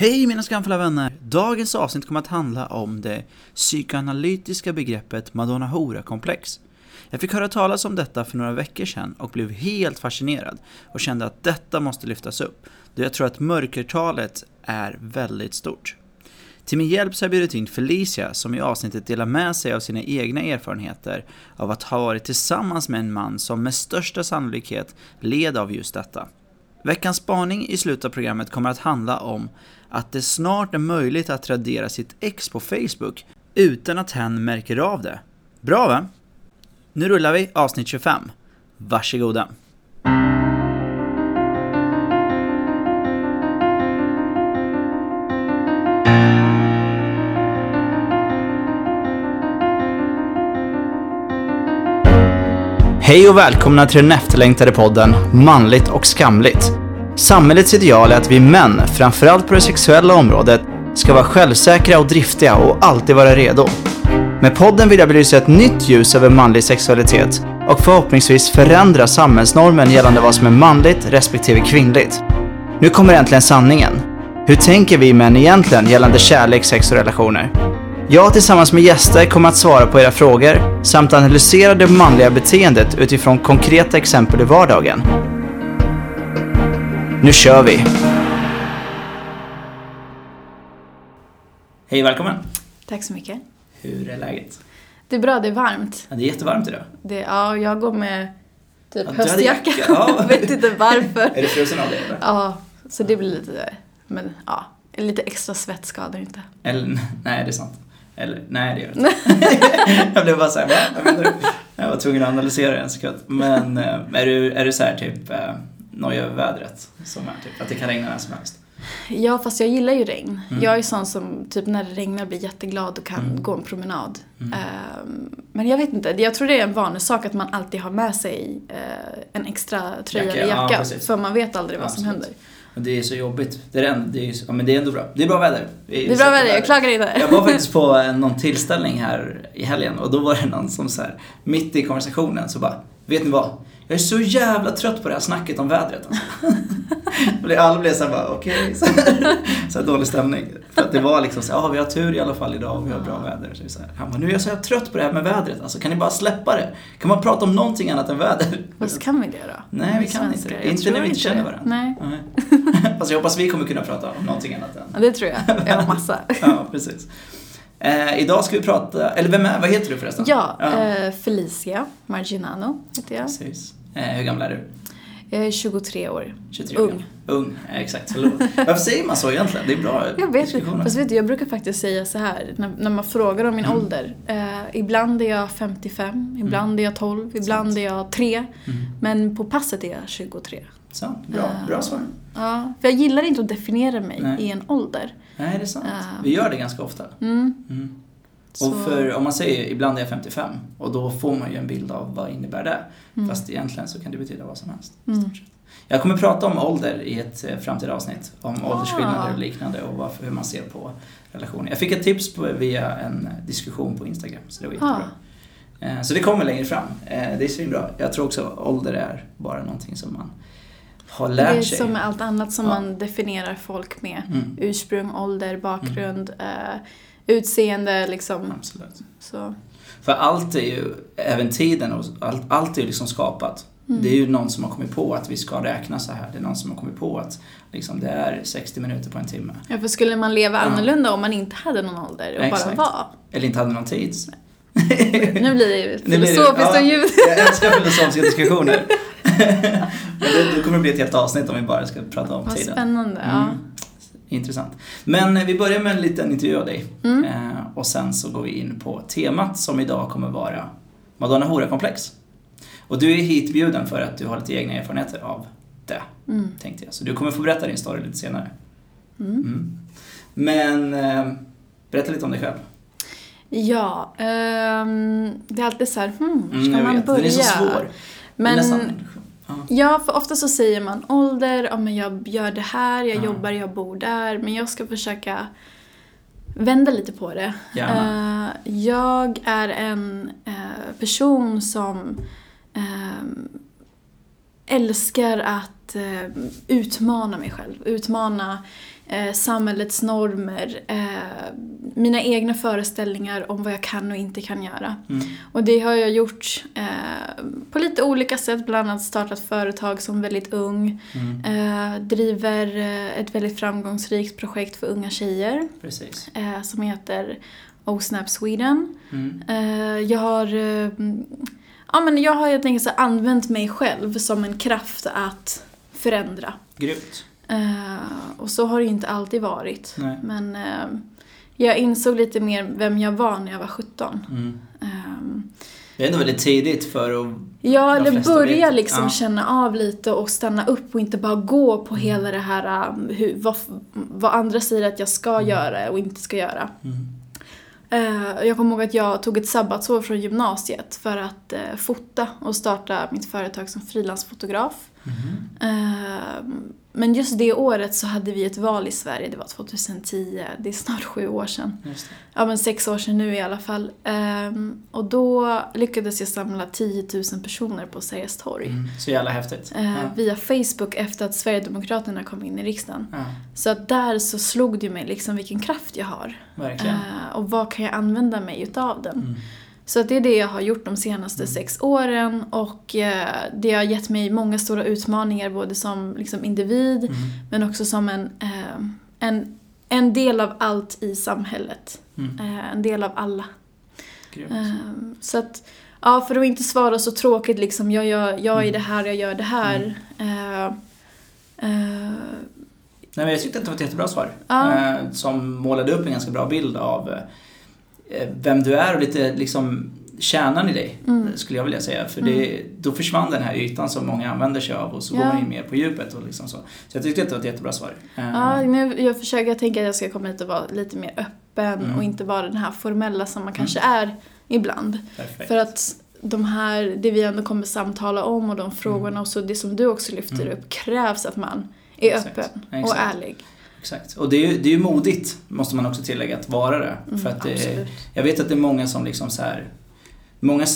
Hej mina skamfulla vänner! Dagens avsnitt kommer att handla om det psykoanalytiska begreppet Madonna Hora-komplex. Jag fick höra talas om detta för några veckor sedan och blev helt fascinerad och kände att detta måste lyftas upp, då jag tror att mörkertalet är väldigt stort. Till min hjälp så har jag bjudit in Felicia som i avsnittet delar med sig av sina egna erfarenheter av att ha varit tillsammans med en man som med största sannolikhet led av just detta. Veckans spaning i slutet av programmet kommer att handla om att det snart är möjligt att radera sitt ex på Facebook utan att hen märker av det. Bra va? Nu rullar vi avsnitt 25. Varsågoda. Hej och välkomna till den efterlängtade podden Manligt och skamligt. Samhällets ideal är att vi män, framförallt på det sexuella området, ska vara självsäkra och driftiga och alltid vara redo. Med podden vill jag belysa ett nytt ljus över manlig sexualitet och förhoppningsvis förändra samhällsnormen gällande vad som är manligt respektive kvinnligt. Nu kommer äntligen sanningen. Hur tänker vi män egentligen gällande kärlek, sex och relationer? Jag tillsammans med gäster kommer att svara på era frågor samt analysera det manliga beteendet utifrån konkreta exempel i vardagen. Nu kör vi! Hej välkommen! Tack så mycket. Hur är läget? Det är bra, det är varmt. Ja, det är jättevarmt idag. Det, ja, jag går med typ Ja, höstjacka. jacka, ja. vet inte varför. Är du frusen av det eller? Ja, så det blir lite, men ja, lite extra svett skadar inte. Eller, nej det är sant. Eller, nej det gör det inte. jag blev bara såhär, va? Menar du? Jag var tvungen att analysera det en sekund. Men eh, är du, är du såhär typ nojig över vädret? Som är typ att det kan regna när som helst? Ja, fast jag gillar ju regn. Mm. Jag är sån som typ när det regnar blir jätteglad och kan Mm. gå en promenad. Mm. Ehm, men jag vet inte, jag tror det är en vanlig sak att man alltid har med sig eh, en extra tröja Jacka, eller ja, jacka. precis. för man vet aldrig vad som Absolut. händer. Och det är så jobbigt. Det är, en, det är, ja, men det är ändå bra. Det är bra väder. Det är bra sätter väder, jag klagar inte. Jag var faktiskt på eh, någon tillställning här i helgen och då var det någon som så här, mitt i konversationen så bara, vet ni vad? Jag är så jävla trött på det här snacket om vädret alltså. Alla blev såhär bara, okej. Så, så här dålig stämning. För att det var liksom så här, ja vi har tur i alla fall idag och vi har bra väder. Så så här, han bara, nu är jag så här trött på det här med vädret. Alltså kan ni bara släppa det? Kan man prata om någonting annat än väder? Fast kan vi det då? Nej, vi kan inte det. Inte när vi inte känner varandra. Nej, Nej. Fast jag hoppas vi kommer kunna prata om någonting annat än ja, det tror jag. Har massa. Ja, precis. Eh, idag ska vi prata, eller vem är, vad heter du förresten? Ja, ja. Eh, Felicia Marginano heter jag. Precis. Eh, hur gammal är du? Jag är 23 år. 23 Ung. Ung, eh, exakt. Varför säger man så egentligen? Det är bra Jag vet inte. Fast vet du, jag brukar faktiskt säga så här när, när man frågar om min Mm. ålder. Eh, ibland är jag 55, ibland är jag 12, ibland Sant. är jag 3. Mm. Men på passet är jag 23. Sant. Bra, Eh, bra svar. Ja, för jag gillar inte att definiera mig Nej. i en ålder. Nej, det är sant. eh. Vi gör det ganska ofta. Mm. Mm. Och för, om man säger ibland är jag 55 och då får man ju en bild av vad innebär det. mm. Fast egentligen så kan det betyda vad som helst. Mm. Jag kommer prata om ålder i ett eh, framtida avsnitt. Om Ah. åldersskillnader och liknande och varför, hur man ser på relationer. Jag fick ett tips på, via en diskussion på Instagram, så det var jättebra. Eh, Så det kommer längre fram. Eh, Det är svinbra. Jag tror också att ålder är bara någonting som man har det lärt är sig. som med allt annat som Ja. man definierar folk med. Mm, Ursprung, ålder, bakgrund, eh, utseende liksom. absolut. Så. För allt är ju, även tiden och allt, allt är ju liksom skapat. Mm. Det är ju någon som har kommit på att vi ska räkna så här. Det är någon som har kommit på att liksom, det är 60 minuter på en timme. Ja, för skulle man leva Ja. annorlunda om man inte hade någon ålder och Exakt. bara var? Eller inte hade någon tid. Nu blir det filosofiskt ja, och ljud. Jag älskar filosofiska diskussioner. Men det, det kommer det bli ett helt avsnitt om vi bara ska prata om Vad tiden. spännande. Ja. Mm. Intressant. Men eh, vi börjar med en liten intervju av dig. Mm. Eh, och sen så går vi in på temat som idag kommer vara Madonna Hora-komplex. Och du är hitbjuden för att du har lite egna erfarenheter av det, Mm. tänkte jag. Så du kommer få berätta din story lite senare. Mm. Mm. Men eh, berätta lite om dig själv. Ja, ehm, det är alltid så här, hmm, Mm, ska jag man vet. börja? Den är så svår. Men, Nästan, ja. för ofta så säger man ålder, ja men jag gör det här, jag Ja. jobbar, jag bor där. Men jag ska försöka vända lite på det. Gärna. Eh, jag är en eh, person som ehm, älskar att eh, utmana mig själv. Utmana eh, samhällets normer, eh, mina egna föreställningar om vad jag kan och inte kan göra. Mm. Och det har jag gjort eh, på lite olika sätt, bland annat startat företag som väldigt ung, Mm. eh, driver eh, ett väldigt framgångsrikt projekt för unga tjejer som heter OSNAP Sweden. Mm. Jag har ja, men jag har helt enkelt så använt mig själv som en kraft att förändra. Grymt. Eh, och så har det ju inte alltid varit. Nej. Men eh, jag insåg lite mer vem jag var när jag var 17. Mm. Ehm, Det är ändå väldigt tidigt för att... Ja, eller börja liksom Ja. känna av lite och stanna upp och inte bara gå på Mm. hela det här um, hur, vad, vad andra säger att jag ska Mm. göra och inte ska göra. Mm. Eh, jag kommer ihåg att jag tog ett sabbatsår från gymnasiet för att eh, fota och starta mitt företag som frilansfotograf. Mhm. Men just det året så hade vi ett val i Sverige, det var 2010, det är snart sju år sedan. Ja men sex år sedan nu i alla fall. Ehm, och då lyckades jag samla 10 000 personer på Sergels torg. Mm. Så jävla häftigt. eh, Ja. Via Facebook efter att Sverigedemokraterna kom in i riksdagen. Ja, Så att där så slog det mig liksom vilken kraft jag har. verkligen. Eh, och vad kan jag använda mig utav den? Mm. Så att det är det jag har gjort de senaste sex åren och eh, det har gett mig många stora utmaningar både som liksom individ Mm. men också som en, eh, en, en del av allt i samhället. Mm. Eh, en del av alla. Grymt. Så att, ja, för att inte svara så tråkigt liksom, jag, gör, jag är det här, jag gör det här. Eh, eh, Nej, men jag tyckte att det var ett jättebra svar. Ja. Som målade upp en ganska bra bild av vem du är och lite liksom kärnan i dig, Mm. skulle jag vilja säga. För det, då försvann den här ytan som många använder sig av och så går Ja. man in mer på djupet och liksom så. Så jag tyckte att det var ett jättebra svar. Eh, ja, nu, jag försöker tänka att jag ska komma hit och vara lite mer öppen Mm. och inte vara den här formella som man kanske är ibland. Perfekt. För att de här, det vi ändå kommer samtala om och de frågorna och så det som du också lyfter Mm. upp krävs att man är Exakt. öppen och Exakt. ärlig. Exakt. Och det är ju det är modigt, måste man också tillägga, att vara det. Mm, för att det, jag vet att det är många som liksom så här Många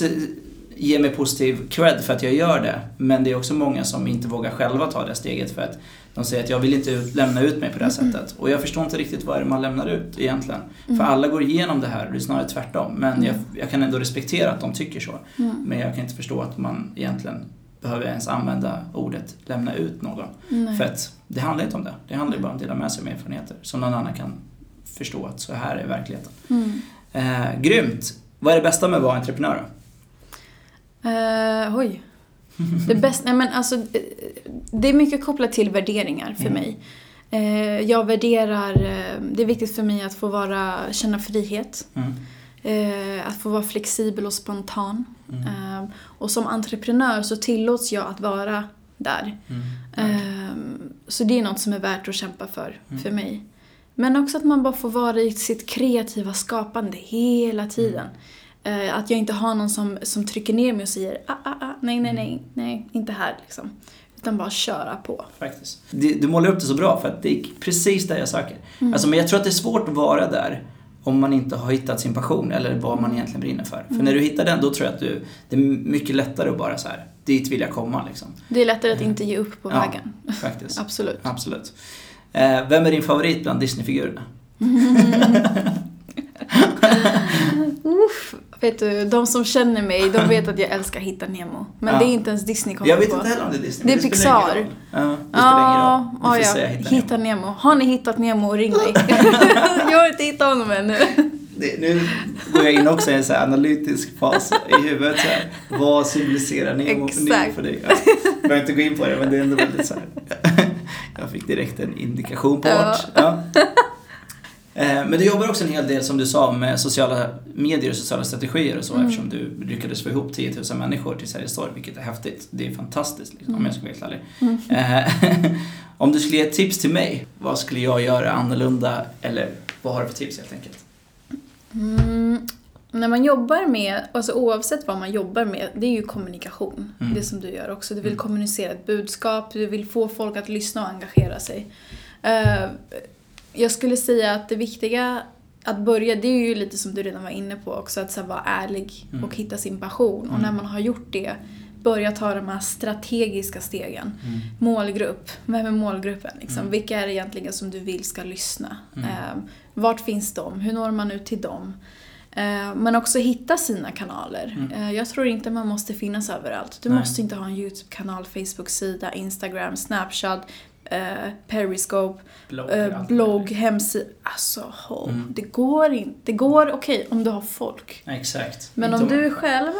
ger mig positiv cred för att jag gör det. Men det är också många som inte vågar själva ta det steget för att de säger att jag vill inte ut, lämna ut mig på det här Mm. sättet. Och jag förstår inte riktigt vad det är man lämnar ut egentligen. Mm. För alla går igenom det här det är snarare tvärtom. Men jag, jag kan ändå respektera att de tycker så. Mm. Men jag kan inte förstå att man egentligen behöver ens använda ordet lämna ut någon. Nej. För att det handlar inte om det. Det handlar bara om att dela med sig av erfarenheter som någon annan kan förstå att så här är verkligheten. Mm. Eh, grymt! Vad är det bästa med att vara entreprenör då? Eh, oj. Det bästa, nej men alltså, eh, det är mycket kopplat till värderingar för Mm. mig. Eh, jag värderar, eh, det är viktigt för mig att få vara, känna frihet. Mm. Eh, att få vara flexibel och spontan. Mm. Eh, och som entreprenör så tillåts jag att vara där. Mm. Eh, så det är något som är värt att kämpa för, Mm. för mig. Men också att man bara får vara i sitt kreativa skapande hela tiden. Eh, att jag inte har någon som, som trycker ner mig och säger ah, ah, ah, nej, nej, nej, nej, inte här liksom. Utan bara köra på. Faktiskt. Du, du målar upp det så bra för att det är precis det jag söker. Mm. Alltså, men jag tror att det är svårt att vara där om man inte har hittat sin passion eller vad man egentligen brinner för. För Mm. när du hittar den, då tror jag att du, det är mycket lättare att bara så här, dit vill jag komma liksom. Det är lättare att inte ge upp på Ja. vägen. Faktiskt. Absolut. Absolut. Eh, vem är din favorit bland Disney-figurerna? Uff, vet du, de som känner mig, de vet att jag älskar Hitta Nemo. Men Ja. det är inte ens Disney kommer Jag vet på. inte heller om det är Disney. Det är Pixar. Ja, det spelar ingen roll. Ja, ja, säga ja. Hitta Nemo. Hitta Nemo. Har ni hittat Nemo, ring mig. jag har inte hittat honom ännu. Det, nu går jag in också i en så analytisk fas i huvudet. Så här. Vad symboliserar Nemo för, Nemo för dig? Ja, jag behöver inte gå in på det, men det är ändå väldigt så här. Jag fick direkt en indikation på vart. Ja. Eh, Men du jobbar också en hel del, som du sa, med sociala medier och sociala strategier och så Mm. eftersom du lyckades få ihop 10 000 människor till Sergels torg, vilket är häftigt. Det är fantastiskt, liksom, om jag ska vara helt ärlig. Mm. Eh, Om du skulle ge ett tips till mig, vad skulle jag göra annorlunda? Eller vad har du för tips helt enkelt? Mm, när man jobbar med, alltså oavsett vad man jobbar med, det är ju kommunikation. Mm. Det som du gör också. Du vill Mm. kommunicera ett budskap, du vill få folk att lyssna och engagera sig. Eh, jag skulle säga att det viktiga att börja, det är ju lite som du redan var inne på också, att så här, vara ärlig Mm. och hitta sin passion. Och Mm. när man har gjort det, börja ta de här strategiska stegen. Mm. Målgrupp, vem är målgruppen? Liksom? Mm. Vilka är det egentligen som du vill ska lyssna? Mm. Eh, vart finns de? Hur når man ut till dem? Eh, men också hitta sina kanaler. Mm. Eh, jag tror inte man måste finnas överallt. Du Nej. måste inte ha en YouTube-kanal, Facebook-sida, Instagram, Snapchat, eh, Periscope, Blogg, eh, blogg, hemsida. Alltså, ho, Mm. det går inte. Det går okej om du har folk. Exakt. Men Inte om du är själv,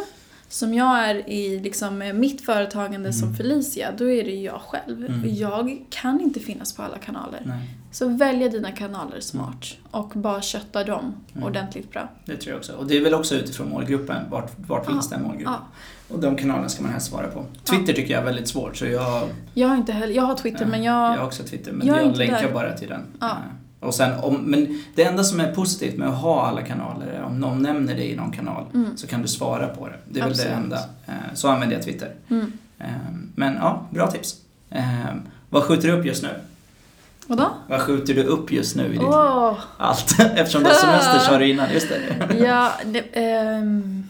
som jag är i liksom, eh, mitt företagande som Mm. Felicia, då är det jag själv. Mm. Jag kan inte finnas på alla kanaler. Nej, Så välja dina kanaler smart och bara kötta dem Mm. ordentligt bra. det tror jag också. Och det är väl också utifrån målgruppen. Vart, vart finns den målgruppen? Ja. Och de kanalerna ska man helst svara på. Twitter tycker jag är väldigt svårt, så jag, Jag har inte heller, jag har Twitter Ja, men jag jag... har också Twitter, men jag jag, länkar där. bara till den. Ja. Eh, Och sen om, men det enda som är positivt med att ha alla kanaler är om någon nämner dig i någon kanal Mm. så kan du svara på det. Det är Absolut. väl det enda. Eh, Så använder jag Twitter. Mm. Eh, Men ja, bra tips. Vad skjuter du upp just nu? Vadå? Vad skjuter du upp just nu i ditt liv? Åh! Allt. Eftersom du har semester sa du innan, just det. Ja, det, hmm.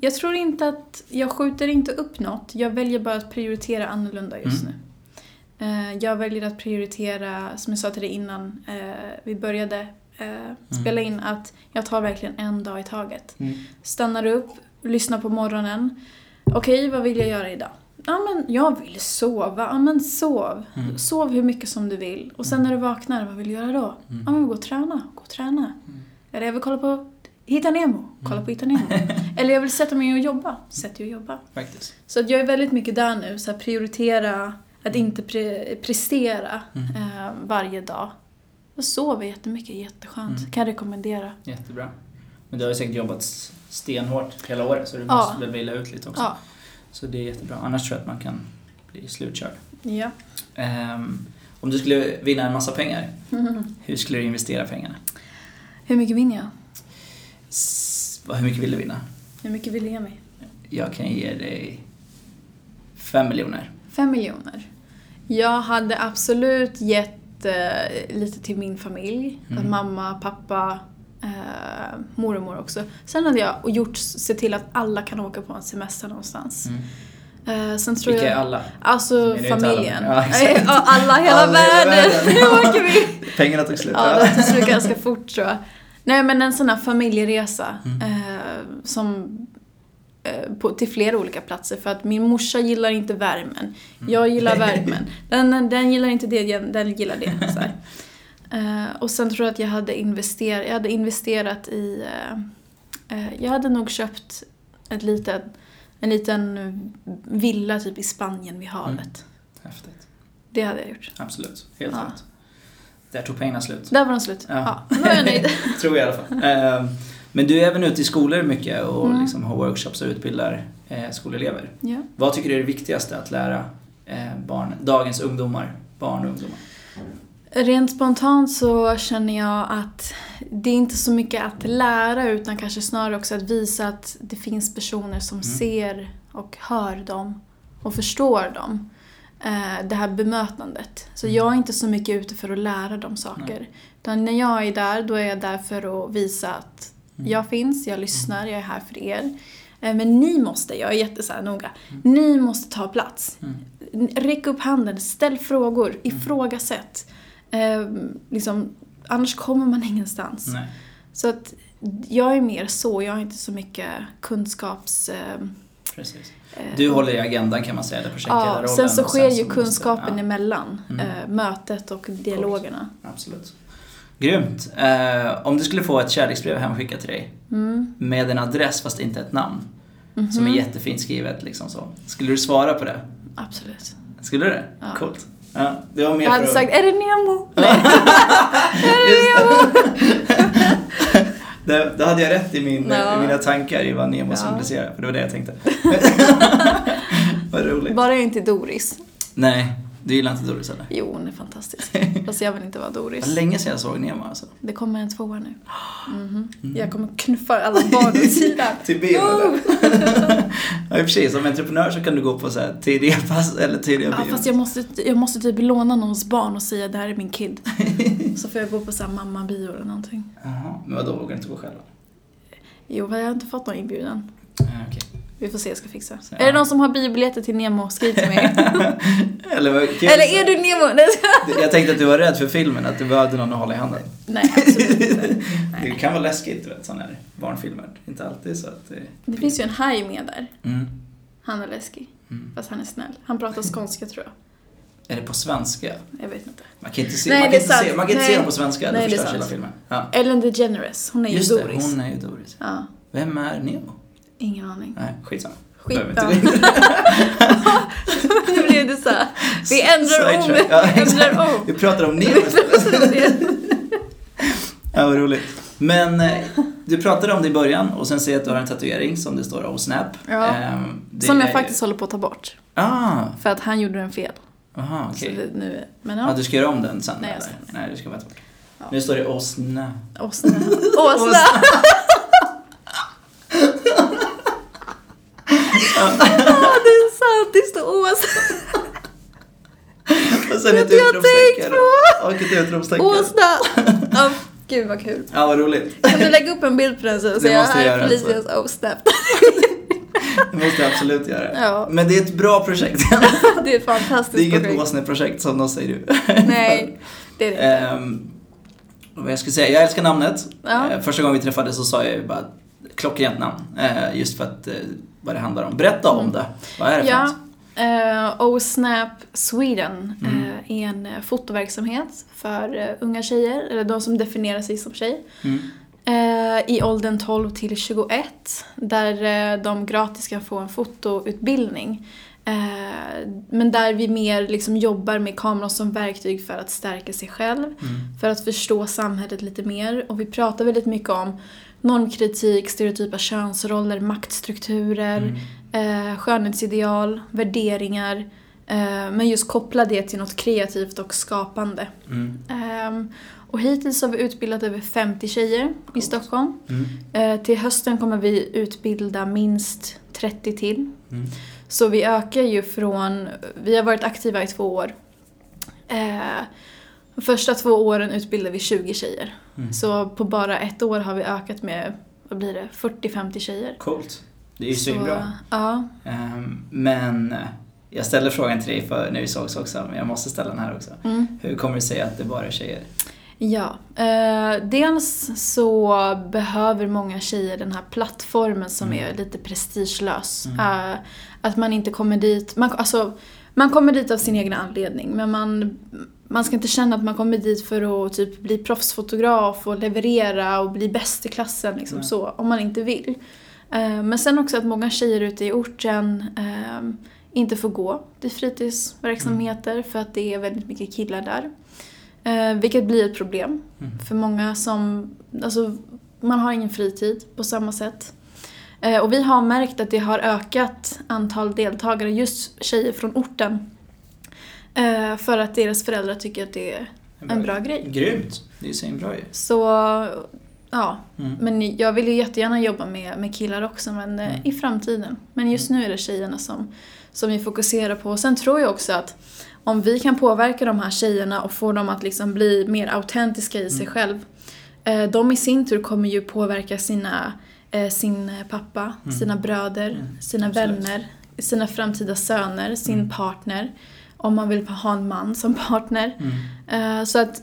Jag tror inte att, jag skjuter inte upp något. Jag väljer bara att prioritera annorlunda just Mm. nu. Eh, jag väljer att prioritera, som jag sa till dig innan eh, vi började eh, spela in, att jag tar verkligen en dag i taget. Mm. Stannar upp, lyssnar på morgonen. Okej, vad vill jag göra idag? Ja, men jag vill sova. Ja, men sov. Mm. Sov hur mycket som du vill. Och sen när du vaknar, vad vill du göra då? Mm. Ja, men gå och träna. Gå och träna. Mm. Eller jag vill kolla på Hitta Nemo. Kolla på Hitta Nemo. Eller jag vill sätta mig och jobba. Sätt dig och jobba. Faktiskt. Så att jag är väldigt mycket där nu. Så att prioritera, att inte pre prestera Mm. eh, varje dag. Jag sover jättemycket, jätteskönt. Mm. Kan rekommendera. Jättebra. Men du har ju säkert jobbat stenhårt hela året så du Ja. måste väl vila ut lite också. Ja. Så det är jättebra. Annars tror jag att man kan bli slutkörd. ja. Ehm, om du skulle vinna en massa pengar, hur skulle du investera pengarna? Hur mycket vinner jag? Hur mycket vill du vinna? Hur mycket vill du ge mig? Jag kan ge dig fem miljoner. Fem miljoner. Jag hade absolut gett eh, lite till min familj. Mm. Mamma, pappa, eh, mormor också. Sen hade jag gjort, se till att alla kan åka på en semester någonstans. Mm. Eh, sen tror Vilka är jag... alla? Alltså inte alla? familjen. Ja, alla, hela Alla världen. Nu åker vi! Pengarna tog slut. Ja, det tog slut ganska fort tror jag. Nej men en sån här familjeresa Mm. eh, som eh, på, till flera olika platser för att min morsa gillar inte värmen. Mm. Jag gillar värmen. Den, den gillar inte det, den gillar det. Så här. Eh, och sen tror jag att jag hade, investerat, jag hade investerat i... Eh, eh, jag hade nog köpt ett litet, en liten villa typ i Spanien vid havet. Häftigt. Det hade jag gjort. Absolut. Helt Ja. rätt. Där tog pengarna slut. Där var de slut. Ja. Ja, då är jag nöjd. Tror jag i alla fall. Ehm, Men du är även ute i skolor mycket och Mm. liksom har workshops och utbildar eh, skolelever. ja. Vad tycker du är det viktigaste att lära eh, barn, dagens ungdomar, barn och ungdomar? Rent spontant så känner jag att det är inte så mycket att lära utan kanske snarare också att visa att det finns personer som ser och hör dem och förstår dem. Eh, Det här bemötandet. Så jag är inte så mycket ute för att lära dem saker. Utan när jag är där, då är jag där för att visa att jag finns, jag lyssnar, jag är här för er. Eh, Men ni måste, jag är jätte så här noga, ni måste ta plats. Mm. Räck upp handen, ställ frågor, ifrågasätt. Eh, liksom, annars kommer man ingenstans. Nej. Så att jag är mer så, jag har inte så mycket kunskaps... Eh, Precis. eh, Du håller i agendan kan man säga, eller Ja, projektledarrollen. sen så sker ju så måste- kunskapen ja, emellan Mm. eh, mötet och dialogerna. Absolut. Grymt. Eh, om du skulle få ett kärleksbrev hemskickat till dig Mm. med en adress fast inte ett namn Mhm. som är jättefint skrivet liksom så. Skulle du svara på det? Absolut. Skulle du det? Ja. Coolt. Ja, det var mer Jag hade för sagt, är det Nemo? Just det. det. Då hade jag rätt i, min, Ja. i mina tankar i vad Nemo Ja. symboliserar, för det var det jag tänkte. vad roligt. Bara inte Doris. Nej, du gillar inte Doris eller? Jo, hon är fantastisk. Fast jag vill inte vara Det var Doris. länge sedan jag såg Nemo alltså. Det kommer en tvåa nu. Mhm. Mm. Jag kommer knuffa alla barn åt sidan. Till bild Jo! eller? ja, i och för sig, som entreprenör så kan du gå på så här tidiga pass eller tidiga Ja, bio. fast jag måste, jag måste typ låna någons barn och säga det här är min kid. Så får jag gå på så här mamma-bio eller någonting. Jaha, men vadå, vågar du inte gå själv? Jo, jag har inte fått någon inbjudan. Ja, okej. Vi får se, jag ska fixa. Så, Är det ja. någon som har biobiljetter till Nemo, skriv till mig. Eller, Eller är du Nemo? Jag tänkte att du var rädd för filmen, att du behövde någon att hålla i handen. Nej absolut inte. Det kan vara läskigt, du vet, sådana här barnfilmer. Inte alltid så att det... Det finns ju en haj med där. Mm. Han är läskig. Mm. Fast han är snäll. Han pratar skånska tror jag. Är det på svenska? Jag vet inte. Man kan inte se, Nej, man kan inte se, man kan inte se dem på svenska, då Nej, är förstörs hela filmen. Ja. Ellen DeGeneres, hon är ju Just Doris. det, hon är ju Doris. Ja, Vem är Nemo? Ingen aning. Nej, skitsamma. Skit Behöver ja. inte gå in. Nu blev det så här. Vi ändrar om. Ja, Vi ändrar om. Vi pratar om Nemo. Ja, vad roligt. Men eh, du pratade om det i början och sen ser jag att du har en tatuering som det står Oh Snap. Ja. Ehm, det Som är jag ju- faktiskt håller på att ta bort. Ah, För att han gjorde den fel. aha, Så okej. det, nu, men Ja, ja. du ska göra om den sen? Nej, eller? Nej, du ska bara ta bort. Ja. Nu står det Snap. Åsna. Åsna! Ja, det är sant. Det står Åsna. Och sen ett jag utropstecken. Och ett utropstecken. Åsna! Ja, gud vad kul. Ja, vad roligt. Kan du lägga upp en bild på den så Det jag måste jag här göra, Felicias Åsnap. Det måste jag absolut göra. Ja. Men det är ett bra projekt. Det är ett fantastiskt Det är inget projekt. åsneprojekt som de säger du. Nej, det är det inte. Och vad jag ska säga, jag älskar namnet. Ja. Eh, första gången vi träffades så sa jag ju bara klockrent namn. Eh, just för att eh, vad det handlar om. Berätta om Mm. det. Vad är det för Ja, uh, OSNAP Sweden Mm. eh, är en eh, fotoverksamhet för unga tjejer, eller de som definierar sig som tjej, Mm. i åldern 12 till 21, där de gratis kan få en fotoutbildning. Men där vi mer liksom jobbar med kameran som verktyg för att stärka sig själv, Mm. för att förstå samhället lite mer. Och vi pratar väldigt mycket om normkritik, stereotypa könsroller, maktstrukturer, Mm. eh, skönhetsideal, värderingar. Eh, men just koppla det till något kreativt och skapande. Mm. Ehm, och hittills har vi utbildat över 50 tjejer i. Stockholm. Mm. Eh, till hösten kommer vi utbilda minst 30 till. Mm. Så vi ökar ju från, vi har varit aktiva i två år. Eh, de första två åren utbildar vi 20 tjejer. Mm. Så på bara ett år har vi ökat med, vad blir det, 40-50 tjejer. Coolt. Det är ju svinbra. Ja. Ehm, men eh, jag ställde frågan till dig för när vi sågs också, men jag måste ställa den här också. Mm. Hur kommer det sig att det bara är tjejer? Ja, eh, dels så behöver många tjejer den här plattformen som Mm. är lite prestigelös. Mm. Eh, att man inte kommer dit, man, alltså, man kommer dit av sin egen anledning men man, man ska inte känna att man kommer dit för att typ bli proffsfotograf och leverera och bli bäst i klassen liksom Nej. så, om man inte vill. Eh, men sen också att många tjejer ute i orten eh, inte får gå till fritidsverksamheter för att det är väldigt mycket killar där. Eh, vilket blir ett problem Mm. för många som, alltså man har ingen fritid på samma sätt. Eh, och vi har märkt att det har ökat antal deltagare, just tjejer från orten. Eh, för att deras föräldrar tycker att det är en bra grej. Grymt. Det är ju svinbra ju. Så, ja. Mm. Men jag vill ju jättegärna jobba med, med killar också, men eh, Mm. i framtiden. Men just nu är det tjejerna som, som vi fokuserar på. Sen tror jag också att om vi kan påverka de här tjejerna och få dem att liksom bli mer autentiska i sig Mm. själv. De i sin tur kommer ju påverka sina, sin pappa, Mm. sina bröder, Mm, sina absolut. vänner, sina framtida söner, sin Mm. partner. Om man vill ha en man som partner. Mm. Eh, så att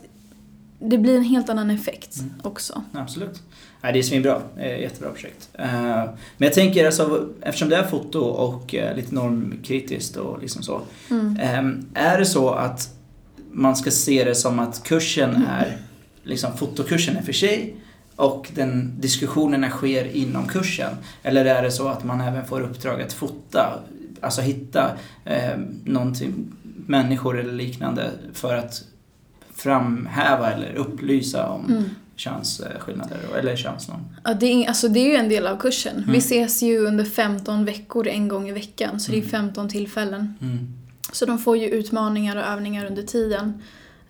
det blir en helt annan effekt Mm. också. Absolut. Nej, det är svinbra. Eh, Jättebra projekt. Eh, Men jag tänker alltså, eftersom det är foto och eh, lite normkritiskt och liksom så. Mm. eh, Är det så att man ska se det som att kursen är, liksom fotokursen är för sig och den diskussionerna sker inom kursen? Eller är det så att man även får uppdrag att fota, alltså hitta eh, någonting, människor eller liknande för att framhäva eller upplysa om Mm. könsskillnader eller könsnorm. Ja, det, är, alltså det är ju en del av kursen. Mm. Vi ses ju under 15 veckor en gång i veckan, så det är Mm. 15 tillfällen. Mm. Så de får ju utmaningar och övningar under tiden.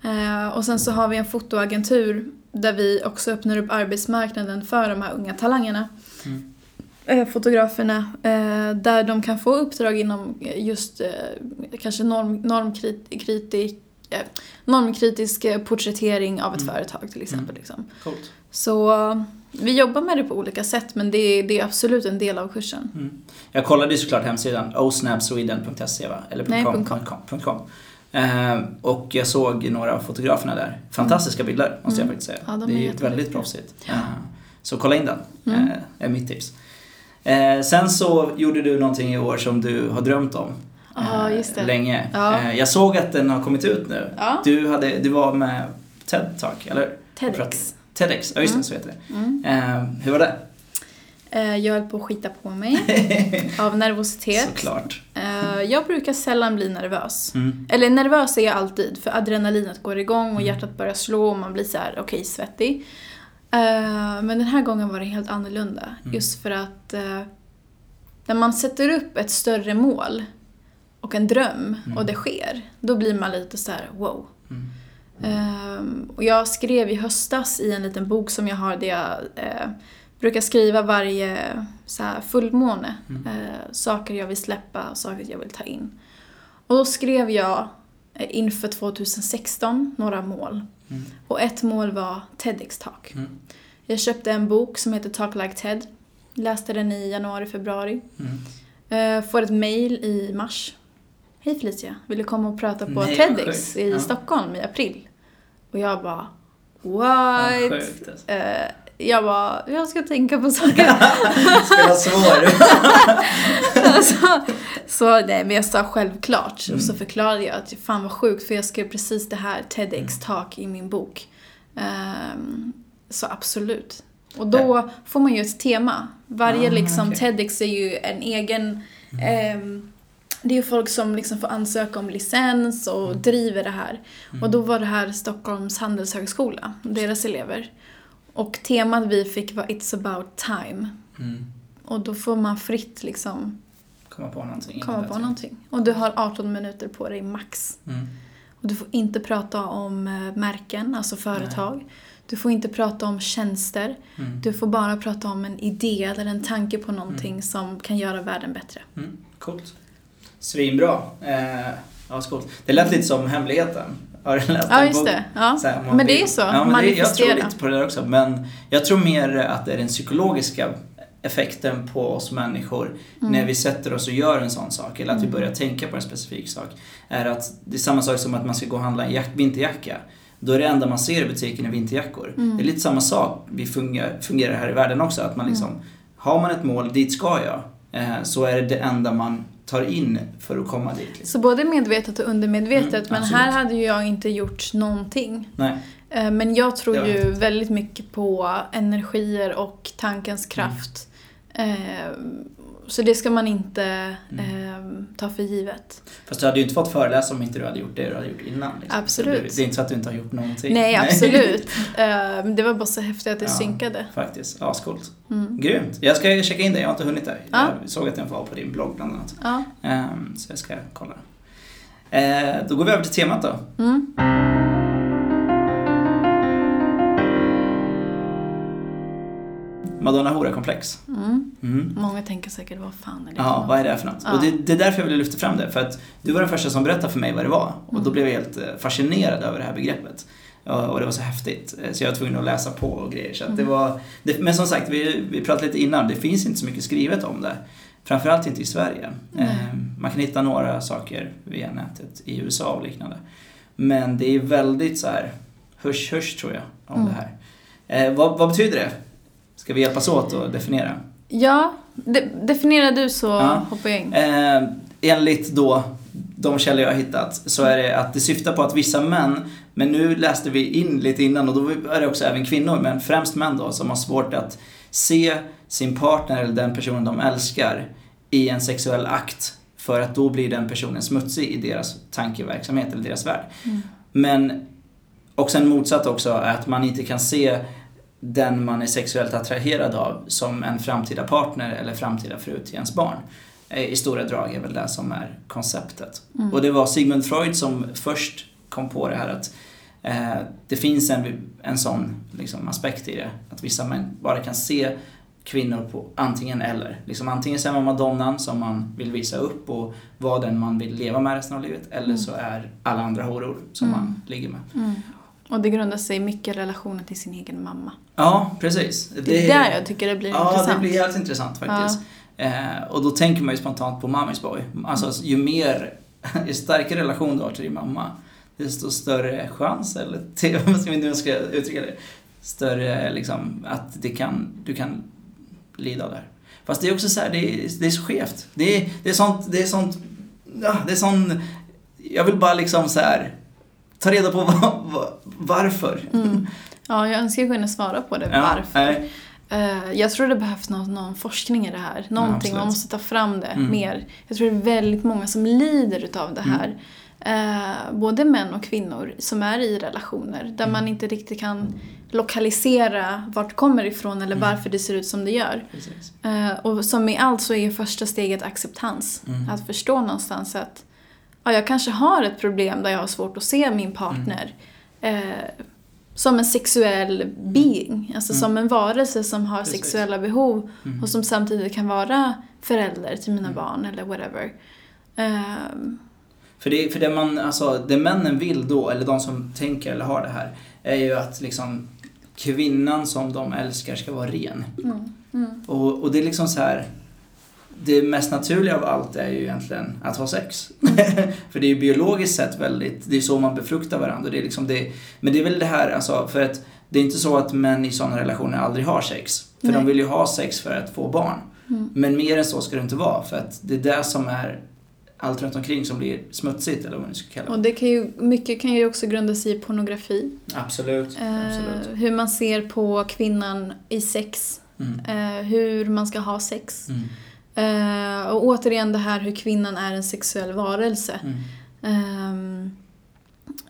Eh, och sen så har vi en fotoagentur där vi också öppnar upp arbetsmarknaden för de här unga talangerna. Mm. Eh, fotograferna, eh, där de kan få uppdrag inom eh, just kanske norm, normkritik normkritisk porträttering av ett Mm. företag till exempel. Liksom. Coolt. Så vi jobbar med det på olika sätt men det är, det är absolut en del av kursen. Mm. Jag kollade ju såklart hemsidan osnapsweden.se va? Eller Nej, .com. .com, .com. Eh, och jag såg några av fotograferna där. Fantastiska bilder måste jag Mm. faktiskt säga. Ja, de det är väldigt proffsigt. Eh, så kolla in den, Mm. eh, är mitt tips. Sen så gjorde du någonting i år som du har drömt om. Ja, just det. Länge. Ja. Jag såg att den har kommit ut nu. Ja. Du, hade, du var med TED Talk, eller? TEDx. TEDx, ja just det, Mm. så heter det. Mm. Hur var det? Eh, Jag höll på att skita på mig av nervositet. Såklart. Eh, Jag brukar sällan bli nervös. Mm. Eller nervös är jag alltid för adrenalinet går igång och Mm. hjärtat börjar slå och man blir så här, okej, svettig. Eh, Men den här gången var det helt annorlunda. Mm. Just för att när man sätter upp ett större mål och en dröm Mm. och det sker, då blir man lite så här, wow. Mm. Ehm, och jag skrev i höstas i en liten bok som jag har där jag brukar skriva varje så här, fullmåne. Mm. Eh, saker jag vill släppa och saker jag vill ta in. Och då skrev jag eh, inför 2016 några mål. Mm. Och ett mål var TEDx-talk. Mm. Jag köpte en bok som heter Talk Like TED. Läste den i januari, februari. Mm. Eh, får ett mail i mars. Hej Felicia, vill du komma och prata på Nej, TEDx i Ja. Stockholm i april? Och jag bara, Ja, what? sjukt alltså. Eh, jag bara, jag ska tänka på saker. Spela svår. alltså, så nej, men jag sa självklart. Mm. Och så förklarade jag att fan vad sjukt för jag skrev precis det här TEDx-talk i min bok. Ehm, så absolut. Och då får man ju ett tema. Varje Ah, liksom, okej. TEDx är ju en egen... ehm, det är ju folk som liksom får ansöka om licens och Mm. driver det här. Och då var det här Stockholms handelshögskola, deras elever. Och temat vi fick var It's about time. Mm. Och då får man fritt liksom Komma på någonting. komma på någonting. Och du har 18 minuter på dig max. Mm. Och du får inte prata om eh, märken, alltså företag. Du får inte prata om tjänster. Mm. Du får bara prata om en idé eller en tanke på någonting som kan göra världen bättre. Mm. Coolt. Svinbra. Eh, ja, coolt. Det lät lite som Hemligheten. Har du läst Ja, just det. Ja. Här, Men det är så. Ja, men det, jag tror lite på det där också. Men jag tror mer att det är den psykologiska effekten på oss människor Mm. när vi sätter oss och gör en sån sak, eller att vi börjar tänka på en specifik sak, är att det är samma sak som att man ska gå och handla en jack- vinterjacka. Då är det enda man ser i butiken är vinterjackor. Mm. Det är lite samma sak vi fungerar, fungerar här i världen också. Att man liksom, har man ett mål, dit ska jag, eh, så är det det enda man tar in för att komma dit. Liksom. Så både medvetet och undermedvetet. Mm, men absolut. här hade ju jag inte gjort någonting. Nej. Eh, Men jag tror var ju väldigt mycket på energier och tankens Mm. kraft. Eh, Så det ska man inte Mm. eh, ta för givet. Fast du hade ju inte fått föreläsa om inte du hade gjort det du hade gjort innan. Liksom. Absolut. Det, det är inte så att du inte har gjort någonting. Nej, absolut. Eh, Det var bara så häftigt att det Ja. synkade. Faktiskt, ascoolt. Mm. Grymt. Jag ska checka in det, jag har inte hunnit där. Ja. Jag såg att den var på din blogg bland annat. Ja. Ehm, så jag ska kolla. Eh, då går vi över till temat då. Mm. Madonna Hora-komplex. Mm. Mm. Många tänker säkert, vad fan är det Ja, vad är det för något? Ja. Och det, det är därför jag ville lyfta fram det. För att du var den första som berättade för mig vad det var. Och Mm. då blev jag helt eh, fascinerad över det här begreppet. Och det var så häftigt. Eh, Så jag var tvungen att läsa på och grejer. Så att det Mm. var, det, men som sagt, vi, vi pratade lite innan. Det finns inte så mycket skrivet om det. Framförallt inte i Sverige. Eh, Man kan hitta några saker via nätet i USA och liknande. Men det är väldigt så här hush hush tror jag om Mm. det här. Eh, vad, vad betyder det? Ska vi hjälpas åt att definiera? Ja, de, definiera du så Ja. hoppar jag in. Eh, enligt då de källor jag har hittat så är det att det syftar på att vissa män, men nu läste vi in lite innan och då är det också även kvinnor, men främst män då, som har svårt att se sin partner eller den personen de älskar i en sexuell akt för att då blir den personen smutsig i deras tankeverksamhet eller deras värld. Mm. Men också en motsatt också att man inte kan se den man är sexuellt attraherad av som en framtida partner eller framtida fru till ens barn. Eh, I stora drag är väl det som är konceptet. Mm. Och det var Sigmund Freud som först kom på det här att eh, det finns en, en sån liksom, aspekt i det. Att vissa män bara kan se kvinnor på antingen eller. Liksom antingen så är man madonnan som man vill visa upp och vara den man vill leva med resten av livet. Eller Mm. så är alla andra horor som Mm. man ligger med. Mm. Och det grundar sig mycket i relationen till sin egen mamma. Ja, precis. Det är där jag tycker det blir Ja, intressant. det blir helt intressant faktiskt. Eh, och då tänker man ju spontant på Mamis boy. Alltså ju mer, ju starkare relation du har till din mamma, desto större chans, eller till, inte hur jag ska uttrycka det, större liksom att det kan, du kan lida av det här. Fast det är också så här, det är, det är så skevt. Det är, det är sånt, det är sånt, ja, det är sån, jag vill bara liksom så här ta reda på vad, vad, varför. Mm. Ja, jag önskar jag kunde svara på det. Ja, varför? nej. Eh, jag tror det behövs någon, någon forskning i det här. Någonting, absolut. man måste ta fram det Mm. mer. Jag tror det är väldigt många som lider utav det här. Eh, både män och kvinnor som är i relationer där Mm. man inte riktigt kan lokalisera vart det kommer ifrån eller Mm. varför det ser ut som det gör. Precis. Eh, och som i allt så är första steget acceptans. Mm. Att förstå någonstans att ja, jag kanske har ett problem där jag har svårt att se min partner Mm. Eh, som en sexuell being. Alltså Mm. som en varelse som har Precis. sexuella behov Mm. och som samtidigt kan vara förälder till mina Mm. barn eller whatever. Ehm, För det, för det man, alltså det männen vill då, eller de som tänker eller har det här, är ju att liksom kvinnan som de älskar ska vara ren. mm, mm, Och, och det är liksom så här. Det mest naturliga av allt är ju egentligen att ha sex. för det är ju biologiskt sett väldigt, det är så man befruktar varandra. Det är liksom det, men det är väl det här, alltså, för att det är inte så att män i sådana relationer aldrig har sex. För Nej. de vill ju ha sex för att få barn. mm. Men mer än så ska det inte vara, för att det är det som är allt runt omkring som blir smutsigt, eller vad man ska kalla det. Och det kan ju, mycket kan ju också grunda sig i pornografi. Absolut. Eh, Absolut. hur man ser på kvinnan i sex. Mm. Eh, hur man ska ha sex. Mm. Eh, och återigen det här hur kvinnan är en sexuell varelse. Mm. Ehm,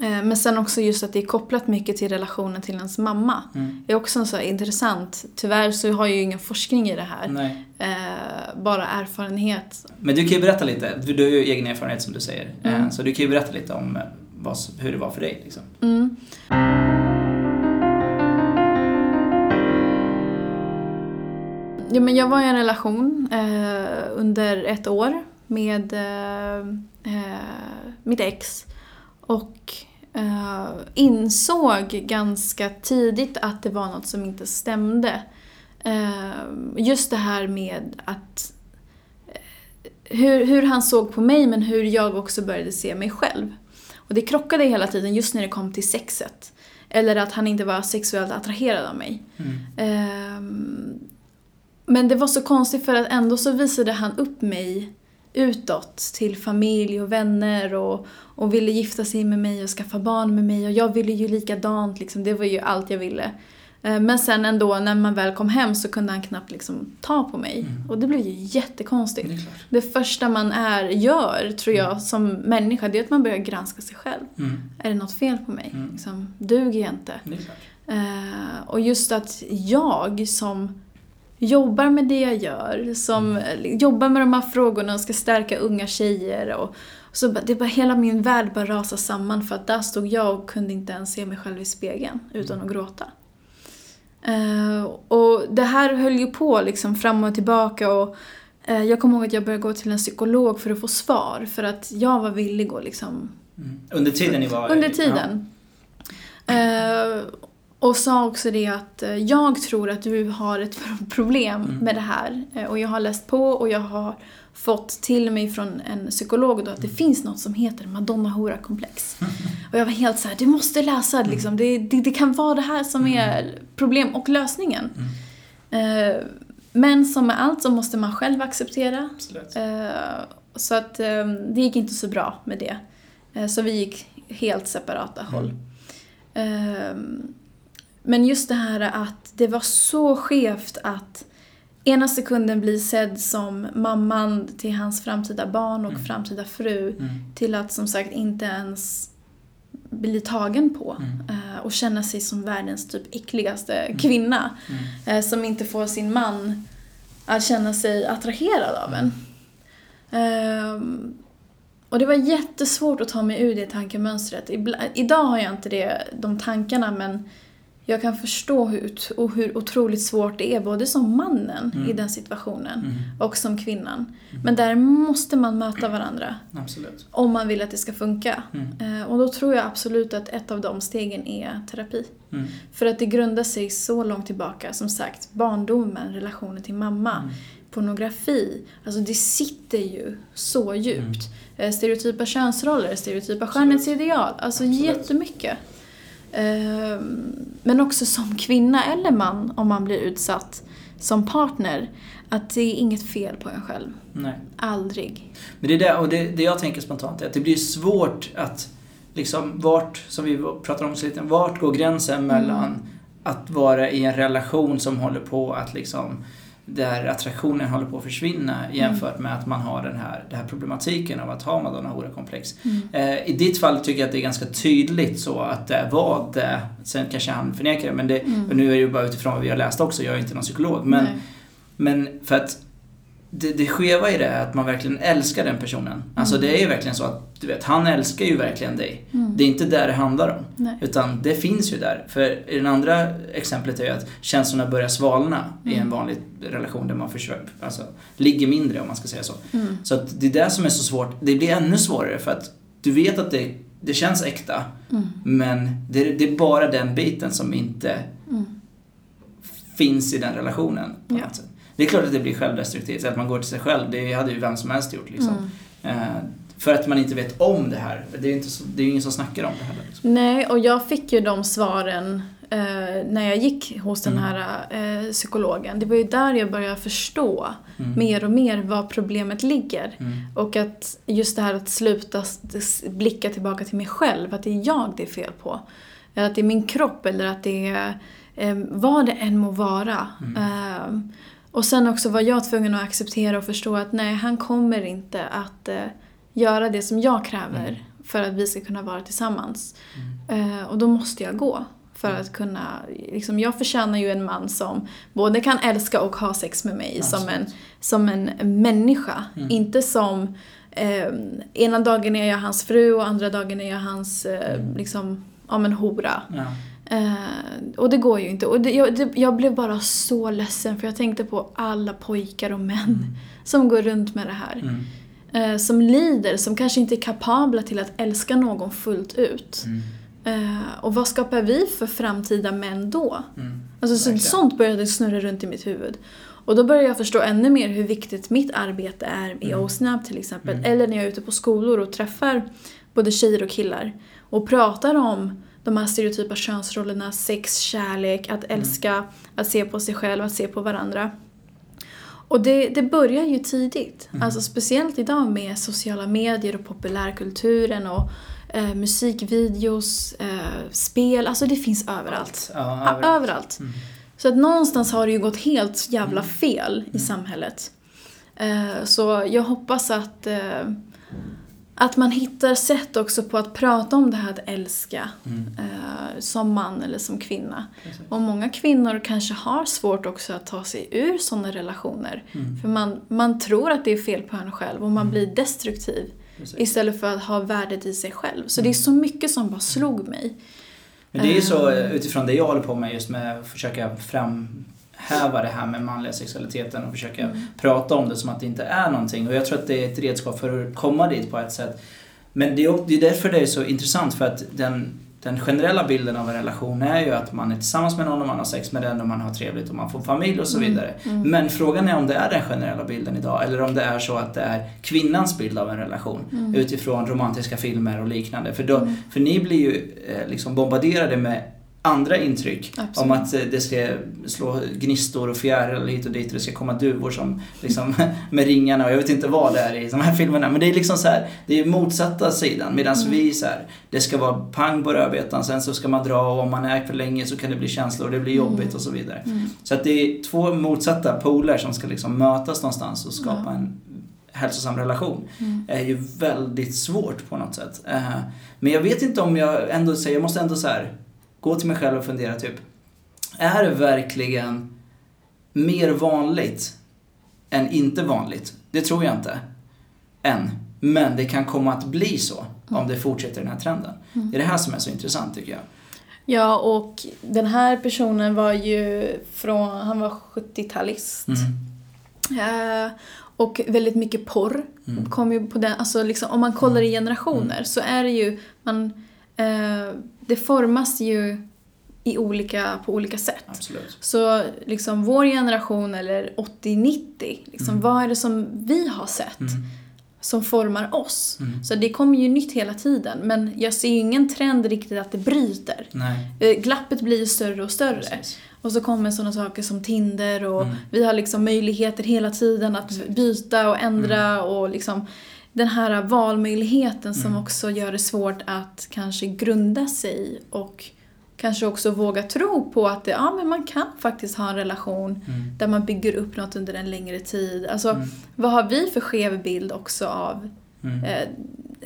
eh, men sen också just att det är kopplat mycket till relationen till ens mamma. Mm. Det är också så intressant. Tyvärr så har jag ju ingen forskning i det här. Eh, bara erfarenhet. Men du kan ju berätta lite, du, du har ju egen erfarenhet som du säger. Eh, Mm. Så du kan ju berätta lite om eh, vad, hur det var för dig. Liksom. Mm. Ja, men jag var i en relation eh, under ett år med eh, eh, mitt ex. Och eh, insåg ganska tidigt att det var något som inte stämde. Eh, just det här med att eh, hur, hur han såg på mig men hur jag också började se mig själv. Och det krockade hela tiden just när det kom till sexet. Eller att han inte var sexuellt attraherad av mig. Mm. Ehm, men det var så konstigt för att ändå så visade han upp mig utåt till familj och vänner och, och ville gifta sig med mig och skaffa barn med mig och jag ville ju likadant liksom, det var ju allt jag ville. Eh, Men sen ändå när man väl kom hem så kunde han knappt liksom ta på mig Mm. och det blev ju jättekonstigt. Det. Det första man är, gör, tror jag, som människa, det är att man börjar granska sig själv. Mm. Är det något fel på mig? Mm. Liksom, duger jag inte? Eh, och just att jag som jobbar med det jag gör, som eh, jobbar med de här frågorna och ska stärka unga tjejer och så det bara, hela min värld bara rasade samman för att där stod jag och kunde inte ens se mig själv i spegeln utan att gråta. Eh, och det här höll ju på liksom fram och tillbaka och eh, jag kommer ihåg att jag började gå till en psykolog för att få svar för att jag var villig att liksom Mm. Under tiden ni var under tiden. Eh, och sa också det att eh, jag tror att du har ett problem Mm. med det här. Eh, och jag har läst på och jag har fått till mig från en psykolog då att det finns något som heter madonna hora komplex Och jag var helt så här: du måste läsa det liksom. Det, det, det kan vara det här som är problem och lösningen. Mm. Eh, men som med allt så måste man själv acceptera. Absolut. Så att eh, det gick inte så bra med det. Så vi gick helt separata håll. Men just det här att det var så skevt att ena sekunden bli sedd som mamman till hans framtida barn och Mm. framtida fru Mm. till att som sagt inte ens bli tagen på Mm. eh, och känna sig som världens typ äckligaste kvinna Mm. eh, som inte får sin man att känna sig attraherad av en. Ehm, och det var jättesvårt att ta mig ur det tankemönstret. Ibla- idag har jag inte det, de tankarna men jag kan förstå hur, och hur otroligt svårt det är både som mannen Mm. i den situationen Mm. och som kvinnan. Men där måste man möta varandra Absolut. om man vill att det ska funka. Mm. Eh, och då tror jag absolut att ett av de stegen är terapi. Mm. För att det grundar sig så långt tillbaka, som sagt, barndomen, relationen till mamma, Mm. pornografi. Alltså det sitter ju så djupt. Mm. Eh, Stereotypa könsroller, stereotypa skönhetsideal, alltså Absolut. jättemycket. Ehm, Men också som kvinna eller man, om man blir utsatt som partner, att det är inget fel på en själv. Nej. Aldrig. Men det är det, och det, det jag tänker spontant är att det blir svårt att liksom vart, som vi pratade om så lite, vart går gränsen mellan att vara i en relation som håller på att liksom där attraktionen håller på att försvinna jämfört med att man har den här, den här problematiken av att ha Madonna Hora-komplex. Eh, I ditt fall tycker jag att det är ganska tydligt så att det var det. Sen kanske han förnekar det, men det, och nu är det ju bara utifrån vad vi har läst också, jag är inte någon psykolog. Men, Nej. men för att det, det skeva i det är att man verkligen älskar den personen. Alltså det är ju verkligen så att, du vet, han älskar ju verkligen dig. Det är inte där det handlar om. Nej. Utan det finns ju där. För i det andra exemplet är ju att känslorna börjar svalna i en vanlig relation där man försöker, alltså, ligger mindre om man ska säga så. Mm. Så att det är det som är så svårt. Det blir ännu svårare för att du vet att det, det känns äkta. Mm. Men det, det är bara den biten som inte finns i den relationen. På Ja. något sätt. Det är klart att det blir självdestruktivt, att man går till sig själv. Det hade ju vem som helst gjort. Liksom. Mm. Eh, för att man inte vet om det här. Det är ju inte så, det är ingen som snackar om det heller. Liksom. Nej, och jag fick ju de svaren eh, när jag gick hos den Mm. här eh, psykologen. Det var ju där jag började förstå Mm. mer och mer var problemet ligger. Mm. Och att just det här att sluta blicka tillbaka till mig själv, att det är jag det är fel på. Eller att det är min kropp eller att det är eh, vad det än må vara. Mm. Och sen också var jag tvungen att acceptera och förstå att nej, han kommer inte att eh, göra det som jag kräver Mm. för att vi ska kunna vara tillsammans. Eh, och då måste jag gå. För att kunna, liksom, jag förtjänar ju en man som både kan älska och ha sex med mig som en, som en människa. Mm. Inte som, eh, ena dagen är jag hans fru och andra dagen är jag hans, eh, Mm. liksom, ja men hora. Ja. Eh, och det går ju inte. Och det, jag, det, jag blev bara så ledsen för jag tänkte på alla pojkar och män som går runt med det här. Mm. Eh, som lider, som kanske inte är kapabla till att älska någon fullt ut. Mm. Eh, och vad skapar vi för framtida män då? Mm. Alltså så, sånt började snurra runt i mitt huvud. Och då började jag förstå ännu mer hur viktigt mitt arbete är i Mm. OSNAB till exempel. Mm. Eller när jag är ute på skolor och träffar både tjejer och killar. Och pratar om de här stereotypa könsrollerna, sex, kärlek, att Mm. älska, att se på sig själv, att se på varandra. Och det, det börjar ju tidigt. Mm. Alltså speciellt idag med sociala medier och populärkulturen och eh, musikvideos, eh, spel. Alltså det finns överallt. Ja, Ja, överallt. överallt. Mm. Så att någonstans har det ju gått helt jävla fel i samhället. Eh, så jag hoppas att, eh, att man hittar sätt också på att prata om det här att älska. Mm. Eh, som man eller som kvinna. Precis. Och många kvinnor kanske har svårt också att ta sig ur sådana relationer. Mm. För man, man tror att det är fel på en själv och man blir destruktiv. Precis. Istället för att ha värdet i sig själv. Så det är så mycket som bara slog mig. Men det är ju så Ehm. eh, utifrån det jag håller på med just med att försöka framhäva det här med manliga sexualiteten och försöka Mm. prata om det som att det inte är någonting. Och jag tror att det är ett redskap för att komma dit på ett sätt. Men det är, därför det är så intressant för att den, den generella bilden av en relation är ju att man är tillsammans med någon och man har sex med den och man har trevligt och man får familj och så Mm, vidare. mm. Men frågan är om det är den generella bilden idag eller om det är så att det är kvinnans bild av en relation Mm. utifrån romantiska filmer och liknande. För, då, för ni blir ju eh, liksom bombarderade med andra intryck Absolut. om att eh, det ska slå gnistor och fjärilar hit och dit och det ska komma duvor som liksom med ringarna och jag vet inte vad det är i de här filmerna. Men det är liksom så här, det är motsatta sidan medan Mm. vi så här, det ska vara pang på rödbetan sen så ska man dra och om man är för länge så kan det bli känslor och det blir jobbigt och så vidare. Mm. Så att det är två motsatta poler som ska liksom mötas någonstans och skapa Ja. en hälsosam relation. Mm. är ju väldigt svårt på något sätt. Eh, Men jag vet inte om jag ändå säger, jag måste ändå så här gå till mig själv och fundera typ, är det verkligen mer vanligt än inte vanligt? Det tror jag inte. Än. Men det kan komma att bli så om det fortsätter den här trenden. Det är det här som är så intressant tycker jag. Ja, och den här personen var ju från, han var 70-talist. Mm. Eh, och väldigt mycket porr Mm. kom ju på den, alltså liksom, om man kollar i generationer så är det ju, man, det formas ju i olika, på olika sätt. Absolut. Så liksom vår generation eller 80-90, liksom, Mm. vad är det som vi har sett Mm. som formar oss? Mm. Så det kommer ju nytt hela tiden men jag ser ju ingen trend riktigt att det bryter. Nej. Eh, Glappet blir ju större och större. Precis. Och så kommer sådana saker som Tinder och Mm. vi har liksom möjligheter hela tiden att byta och ändra Mm. och liksom den här valmöjligheten som Mm. också gör det svårt att kanske grunda sig och kanske också våga tro på att det, ja, men man kan faktiskt ha en relation Mm. där man bygger upp något under en längre tid. Alltså, Mm. vad har vi för skev bild också av Mm. eh,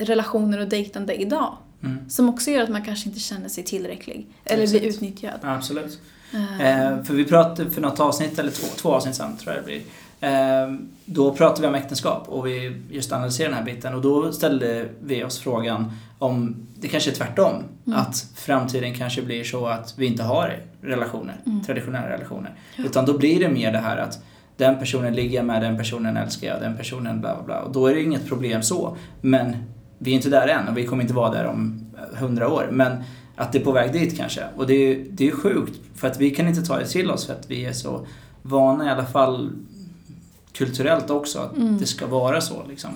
relationer och dejtande idag? Mm. Som också gör att man kanske inte känner sig tillräcklig. Eller Exakt. blir utnyttjad. Absolut. Eh, Eh, för vi pratade för något avsnitt, eller två, två avsnitt sen tror jag det blir. Eh, då pratade vi om äktenskap och vi just analyserade den här biten och då ställde vi oss frågan om det kanske är tvärtom. Mm. Att framtiden kanske blir så att vi inte har relationer, Mm. traditionella relationer. Ja. Utan då blir det mer det här att den personen ligger jag med, den personen älskar jag, den personen bla bla bla. Och då är det inget problem så. Men vi är inte där än och vi kommer inte vara där om hundra år. Men att det är på väg dit kanske. Och det är, det är sjukt för att vi kan inte ta det till oss för att vi är så vana i alla fall kulturellt också att Mm. det ska vara så liksom.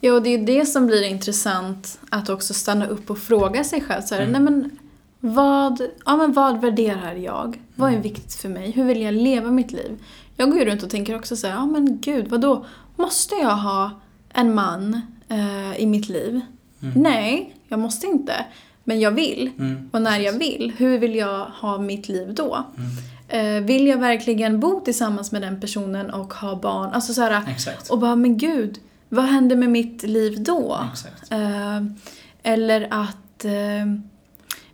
Ja, och det är det som blir intressant att också stanna upp och fråga sig själv. Så här, Mm. nej men, vad, ja, men vad värderar jag? Vad är Mm. viktigt för mig? Hur vill jag leva mitt liv? Jag går ju runt och tänker också så här, ja men gud, vad då? Måste jag ha en man eh, i mitt liv? Mm. Nej, jag måste inte. Men jag vill. Mm. Och när jag vill, hur vill jag ha mitt liv då? Mm. Eh, vill jag verkligen bo tillsammans med den personen och ha barn? Alltså så här, och bara, men gud, vad händer med mitt liv då? Eh, eller att eh,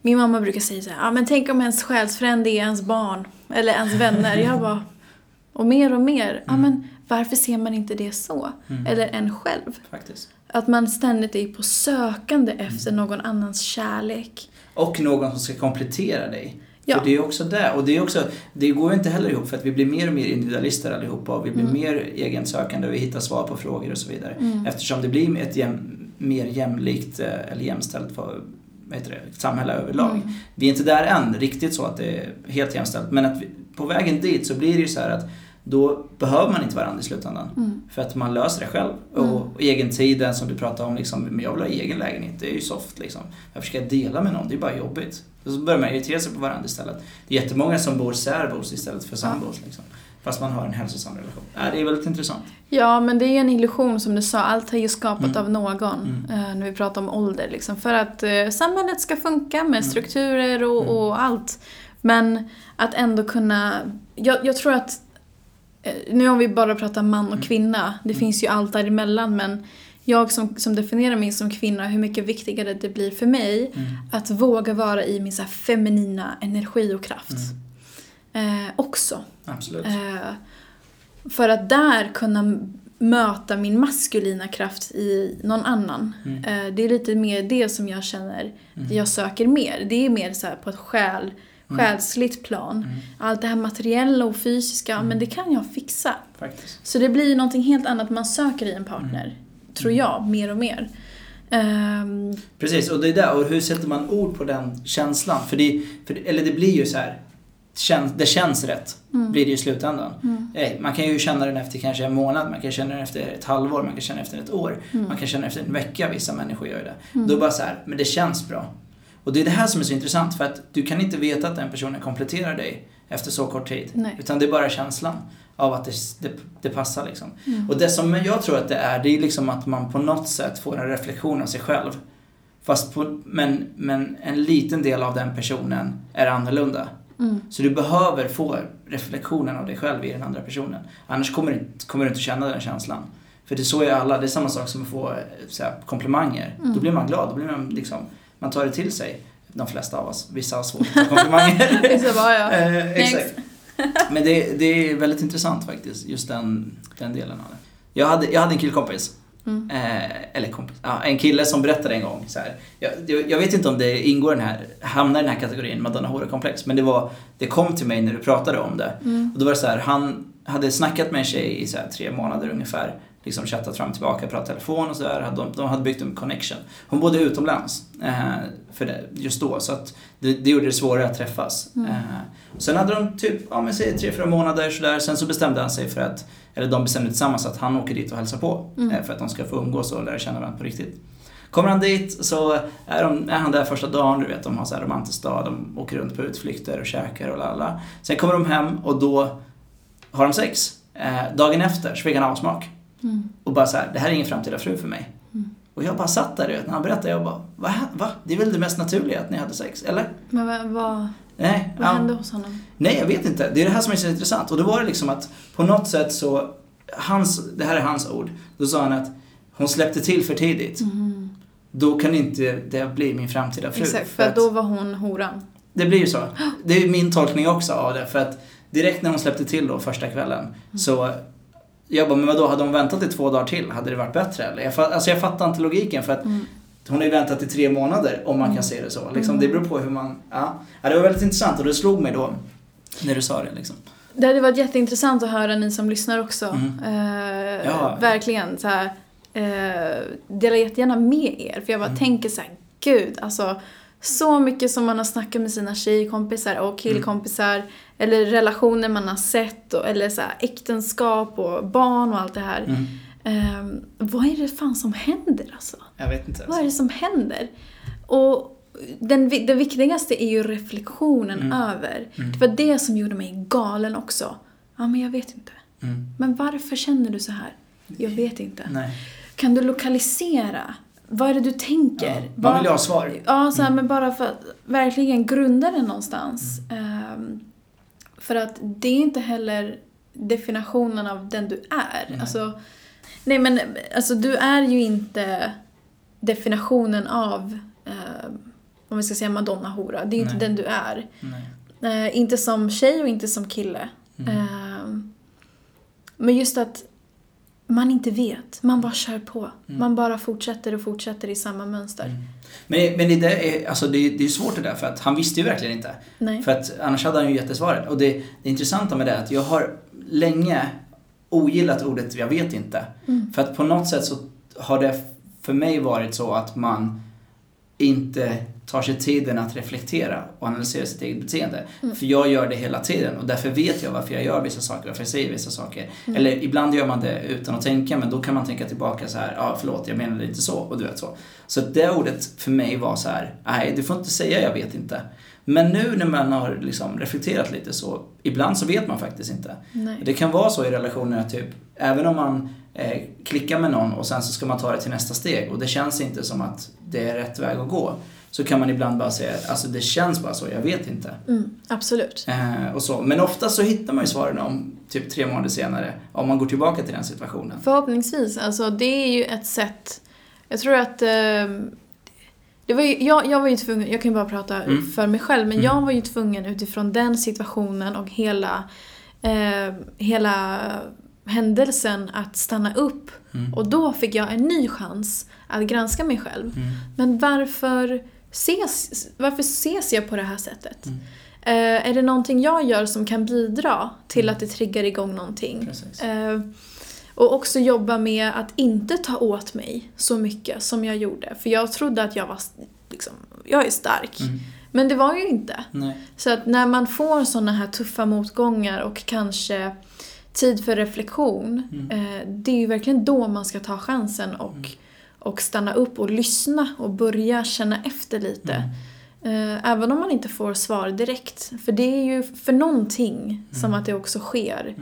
min mamma brukar säga så här, ah, men tänk om ens själsfrände är ens barn eller ens vänner. Jag bara, och mer och mer, ja Mm. men varför ser man inte det så? Mm. Eller en själv. Faktiskt. Att man ständigt är på sökande efter någon annans kärlek. Och någon som ska komplettera dig. Ja. För det är också det. Och det är också, det går ju inte heller ihop för att vi blir mer och mer individualister allihopa och vi blir Mm. mer egensökande och vi hittar svar på frågor och så vidare. Mm. Eftersom det blir ett jäm, mer jämlikt eh, eller jämställt för, det, samhälle överlag. Mm. Vi är inte där än riktigt så att det är helt jämställt. Men att vi, på vägen dit så blir det ju så här att då behöver man inte varandra i slutändan. Mm. För att man löser det själv. Mm. Och, och egentiden som du pratade om, liksom, men jag vill ha egen lägenhet, det är ju soft liksom. Varför ska jag dela med någon? Det är bara jobbigt. Och så börjar man irritera sig på varandra istället. Det är jättemånga som bor särbos istället för sambos. Liksom. Fast man har en hälsosam relation. Ja, det är väldigt intressant. Ja, men det är ju en illusion som du sa. Allt har ju skapat Mm. av någon. Mm. eh, när vi pratar om ålder. Liksom, för att eh, samhället ska funka med Mm. strukturer och, Mm. och allt. Men att ändå kunna... Jag, jag tror att... eh, Nu har vi bara pratat man och Mm. kvinna. Det Mm. finns ju allt däremellan. Men jag som, som definierar mig som kvinna, hur mycket viktigare det blir för mig Mm. att våga vara i min så feminina energi och kraft. Mm. Eh, också. Absolut. Eh, för att där kunna möta min maskulina kraft i någon annan. Mm. Eh, det är lite mer det som jag känner Mm. jag söker mer. Det är mer så på ett själ, Mm. själsligt plan. Mm. Allt det här materiella och fysiska, Mm. men det kan jag fixa. Faktiskt. Så det blir någonting helt annat man söker i en partner. Mm. Tror jag, mer och mer. Ehm, Precis, och det är där. Och hur sätter man ord på den känslan? För det, för, eller det blir ju så här. Det känns rätt, Mm. blir det i slutändan. mm, Eh, Man kan ju känna den efter kanske en månad, man kan känna den efter ett halvår, man kan känna efter ett år. Mm. Man kan känna efter en vecka, vissa människor gör det. Mm. Då bara så här, men det känns bra. Och det är det här som är så intressant för att du kan inte veta att den personen kompletterar dig efter så kort tid. Nej. Utan det är bara känslan av att det, det, det passar liksom. mm. Och det som jag tror att det är, det är liksom att man på något sätt får en reflektion av sig själv. Fast på, men, men en liten del av den personen är annorlunda. Mm. Så du behöver få reflektionen av dig själv i den andra personen. Annars kommer du, inte- kommer du inte känna den känslan. För det är så är alla, det är samma sak som att få eh, så här, komplimanger. Mm. Då blir man glad, då blir man liksom, man tar det till sig. De flesta av oss, vissa har svårt att ta komplimanger. Så bara, ja. Eh, exakt. Men det, det är väldigt intressant faktiskt, just den, den delen av det. Jag hade, jag hade en killkompis Mm. Eh, eller kompis, ja, en kille som berättade en gång så här. Jag, jag, jag vet inte om det ingår den här, hamnar i den här kategorin Madonna Hora-komplex. Men det var, det kom till mig när du pratade om det. Mm. Och då var det så här, han hade snackat med en tjej i så här, tre månader ungefär. Liksom chattat fram och tillbaka, pratat telefon och sådär. De, de hade byggt en connection. Hon bodde utomlands eh, för det, just då. Så att det, det gjorde det svårare att träffas. Mm. Eh, sen hade de typ, ja men säg tre, fyra månader sådär. Sen så bestämde han sig för att, eller de bestämde tillsammans att han åker dit och hälsar på. Mm. Eh, för att de ska få umgås och lära känna varandra på riktigt. Kommer han dit så är, de, är han där första dagen, du vet de har så här romantisk dag, de åker runt på utflykter och käkar och lalla. Sen kommer de hem och då har de sex. Eh, dagen efter så fick han avsmak. Mm. Och bara så här, det här är ingen framtida fru för mig. Mm. Och jag bara satt där vet, när han berättade, jag bara, va? va? Det är väl det mest naturliga att ni hade sex, eller? Men vad, vad, Nej, vad hände hos honom? Nej, jag vet inte. Det är det här som är så intressant. Och då var det liksom att på något sätt så, hans, det här är hans ord. Då sa han att hon släppte till för tidigt. Mhm. Då kan inte det bli min framtida fru. Exakt, för att då var hon horan. Det blir ju så. Det är min tolkning också av det. För att direkt när hon släppte till då första kvällen Mm. så jag bara, men vadå, hade hon väntat i två dagar till? Hade det varit bättre eller? Jag, alltså jag fattar inte logiken för att Mm. hon har ju väntat i tre månader om man kan se det så. Liksom, det beror på hur man, ja. ja. Det var väldigt intressant och det slog mig då när du sa det liksom. Det hade varit jätteintressant att höra ni som lyssnar också. Mm. Eh, Ja. Verkligen så här. Eh, dela jättegärna med er. För jag bara Mm. tänker så här, gud alltså. Så mycket som man har snackat med sina tjejkompisar och killkompisar. Eller relationer man har sett. Och, eller så här, äktenskap och barn och allt det här. Mm. Eh, vad är det fan som händer alltså? Jag vet inte. Vad är det som händer? Och den, det viktigaste är ju reflektionen Mm. över. Mm. Det var det som gjorde mig galen också. Ja, men jag vet inte. Mm. Men varför känner du så här? Jag vet inte. Nej. Kan du lokalisera? Vad är det du tänker? Ja. Vad- vill ju ha svar. Ja, så här, Mm. men bara för att verkligen grunda det någonstans. Ehm, för att det är inte heller definitionen av den du är. Nej. Alltså, nej men alltså du är ju inte definitionen av, eh, om vi ska säga madonna-hora. Det är ju inte den du är. Eh, inte som tjej och inte som kille. Mm. Ehm, men just att man inte vet. Man bara kör på. Mm. Man bara fortsätter och fortsätter i samma mönster. Mm. Men, men det, där är, alltså det, det är svårt det där för att han visste ju verkligen inte. Nej. För att annars hade han ju gett det svaret. Och det, det intressanta med det är att jag har länge ogillat ordet jag vet inte. Mm. För att på något sätt så har det för mig varit så att man inte tar sig tiden att reflektera och analysera sitt eget beteende. Mm. För jag gör det hela tiden och därför vet jag varför jag gör vissa saker, varför jag säger vissa saker. Mm. Eller ibland gör man det utan att tänka men då kan man tänka tillbaka så här, ja ah, förlåt jag menade inte så och du vet så. Så det ordet för mig var så här, nej du får inte säga jag vet inte. Men nu när man har liksom reflekterat lite så, ibland så vet man faktiskt inte. Nej. Det kan vara så i relationer att typ, även om man eh, klickar med någon och sen så ska man ta det till nästa steg och det känns inte som att det är rätt väg att gå. Så kan man ibland bara säga, alltså det känns bara så, jag vet inte. Mm, absolut. Eh, och så. Men ofta så hittar man ju svaren om typ tre månader senare, om man går tillbaka till den situationen. Förhoppningsvis. Alltså det är ju ett sätt. Jag tror att ehm, det var ju, jag, jag var ju tvungen, jag kan ju bara prata Mm. för mig själv, men Mm. jag var ju tvungen utifrån den situationen och hela, eh, hela händelsen att stanna upp. Mm. Och då fick jag en ny chans att granska mig själv. Mm. Men varför ses, varför ses jag på det här sättet? Mm. Eh, är det någonting jag gör som kan bidra till att det triggar igång någonting? Och också jobba med att inte ta åt mig så mycket som jag gjorde. För jag trodde att jag var liksom, jag är stark. Mm. Men det var ju inte. Nej. Så att när man får såna här tuffa motgångar och kanske tid för reflektion. Mm. Eh, det är ju verkligen då man ska ta chansen och, Mm. och stanna upp och lyssna och börja känna efter lite. Mm. Eh, Även om man inte får svar direkt. För det är ju för någonting som Mm. att det också sker.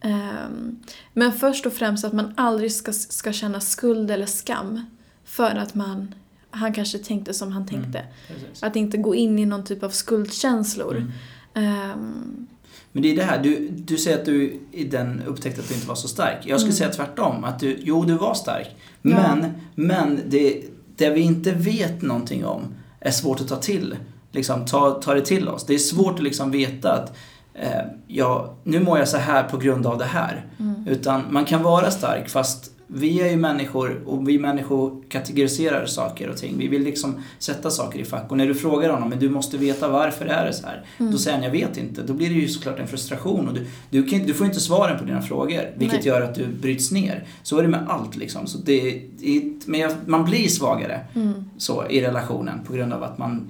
Mm. Ehm, Men först och främst att man aldrig ska, ska känna skuld eller skam. För att man, han kanske tänkte som han tänkte. Precis. Att inte gå in i någon typ av skuldkänslor. Mm. Ehm, Men det är det här, du, du säger att du i den upptäckte att du inte var så stark. Jag skulle Mm. säga tvärtom, att du, jo du var stark. Ja. Men, men det, det vi inte vet någonting om är svårt att ta till. Liksom, ta, ta det till oss. Det är svårt att liksom veta att eh, ja, nu mår jag så här på grund av det här. mm. Utan man kan vara stark fast vi är ju människor och vi människor kategoriserar saker och ting. Vi vill liksom sätta saker i fack. Och när du frågar honom, men du måste veta varför är det så här? Mm. Då säger han, jag vet inte. Då blir det ju såklart en frustration och du, du, kan, du får inte svaren på dina frågor. Vilket Nej. gör att du bryts ner. Så är det med allt liksom. Så det, det, men man blir svagare Mm. så i relationen på grund av att man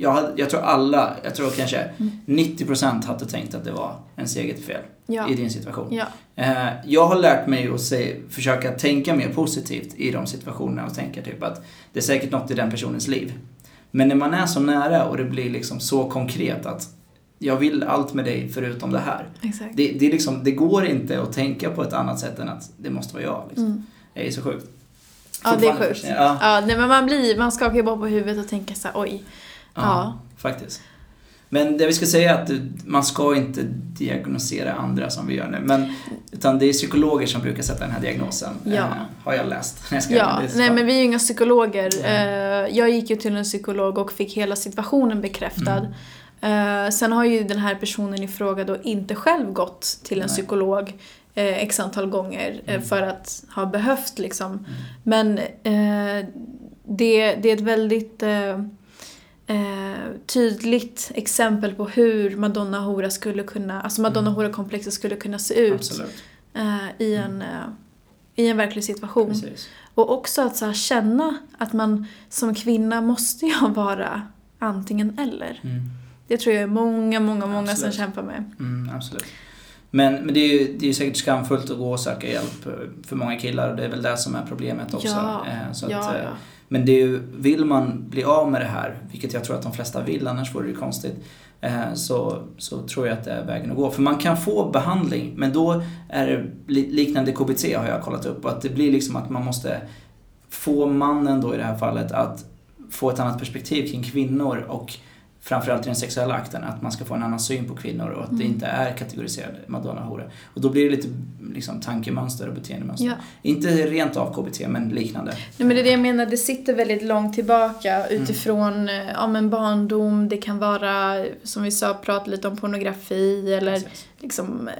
jag, hade- jag tror alla, jag tror kanske 90% hade tänkt att det var ens eget fel Ja. i din situation. Ja. Eh, jag har lärt mig att se, försöka tänka mer positivt i de situationerna och tänka typ att det är säkert något i den personens liv. Men när man är så nära och det blir liksom så konkret att jag vill allt med dig förutom det här. Det, det, liksom, det går inte att tänka på ett annat sätt än att det måste vara jag. Liksom. Mm. Det är så sjukt. Ja, det är sjukt. Ja, Ja, nej, men man blir, man skakar ju bara på huvudet och tänker så här, oj. Ja, faktiskt. Men det vi ska säga är att man ska inte diagnosera andra som vi gör nu. Men, utan det är psykologer som brukar sätta den här diagnosen. Ja. Eh, har jag läst. Jag ska, Ja, nej men vi är ju inga psykologer. Eh, Jag gick ju till en psykolog och fick hela situationen bekräftad. Mm. Eh, Sen har ju den här personen i fråga då inte själv gått till en Nej. psykolog eh, x antal gånger Mm. för att ha behövt liksom. Mm. Men det, det är ett väldigt eh, tydligt exempel på hur Madonna Hora skulle kunna, alltså Madonna Mm. Hora-komplexet skulle kunna se ut eh, i, en, eh, i en verklig situation. Precis. Och också att så här, känna att man som kvinna måste jag vara antingen eller. Mm. Det tror jag är många, många, många som Absolut. kämpar med. Mm, absolut. Men, men det är ju det är säkert skamfullt att gå och söka hjälp eh, för många killar och det är väl det som är problemet också. Ja, Eh, så att, ja, eh, ja. Men det är ju, vill man bli av med det här, vilket jag tror att de flesta vill, annars vore det ju konstigt, så, så tror jag att det är vägen att gå. För man kan få behandling, men då är det li- liknande KBT har jag kollat upp, och att det blir liksom att man måste få mannen då i det här fallet att få ett annat perspektiv kring kvinnor och framförallt i den sexuella akten, att man ska få en annan syn på kvinnor och att det Mm. inte är kategoriserade madonna-hora. Och då blir det lite liksom, tankemönster och beteendemönster. Ja. Inte rent av KBT, men liknande. Nej, men det är det jag menar, det sitter väldigt långt tillbaka utifrån eh, ja, men barndom, det kan vara, som vi sa, prata lite om pornografi eller Precis. liksom eh,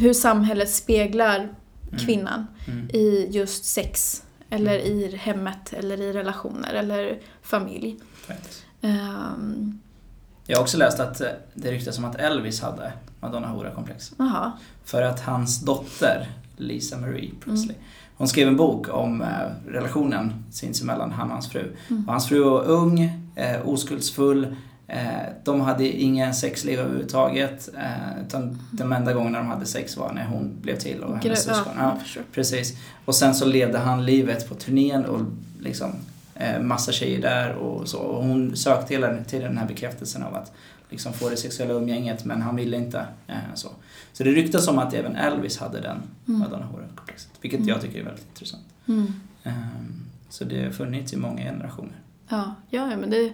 hur samhället speglar Mm. kvinnan Mm. i just sex eller i hemmet eller i relationer eller familj. Faktiskt. Ehm, Jag har också läst att eh, det ryktas om att Elvis hade Madonna Hora-komplex. Jaha. För att hans dotter, Lisa Marie Presley, Mm. hon skrev en bok om eh, relationen sinsemellan, han och hans fru. Mm. Och hans fru var ung, eh, oskuldsfull, de hade ingen sexliv överhuvudtaget. Utan de enda gångerna de hade sex var när hon blev till och hennes syskon. ja. Precis. Och sen så levde han livet på turnén och liksom massa tjejer där och så. Och hon sökte hela tiden den här bekräftelsen av att liksom få det sexuella umgänget men han ville inte. Eh, så. så det ryktas om att även Elvis hade den Mm. Madonna Hora-komplexet. Vilket Mm. jag tycker är väldigt intressant. Mm. Ehm, så det har funnits i många generationer. Ja, ja, men det...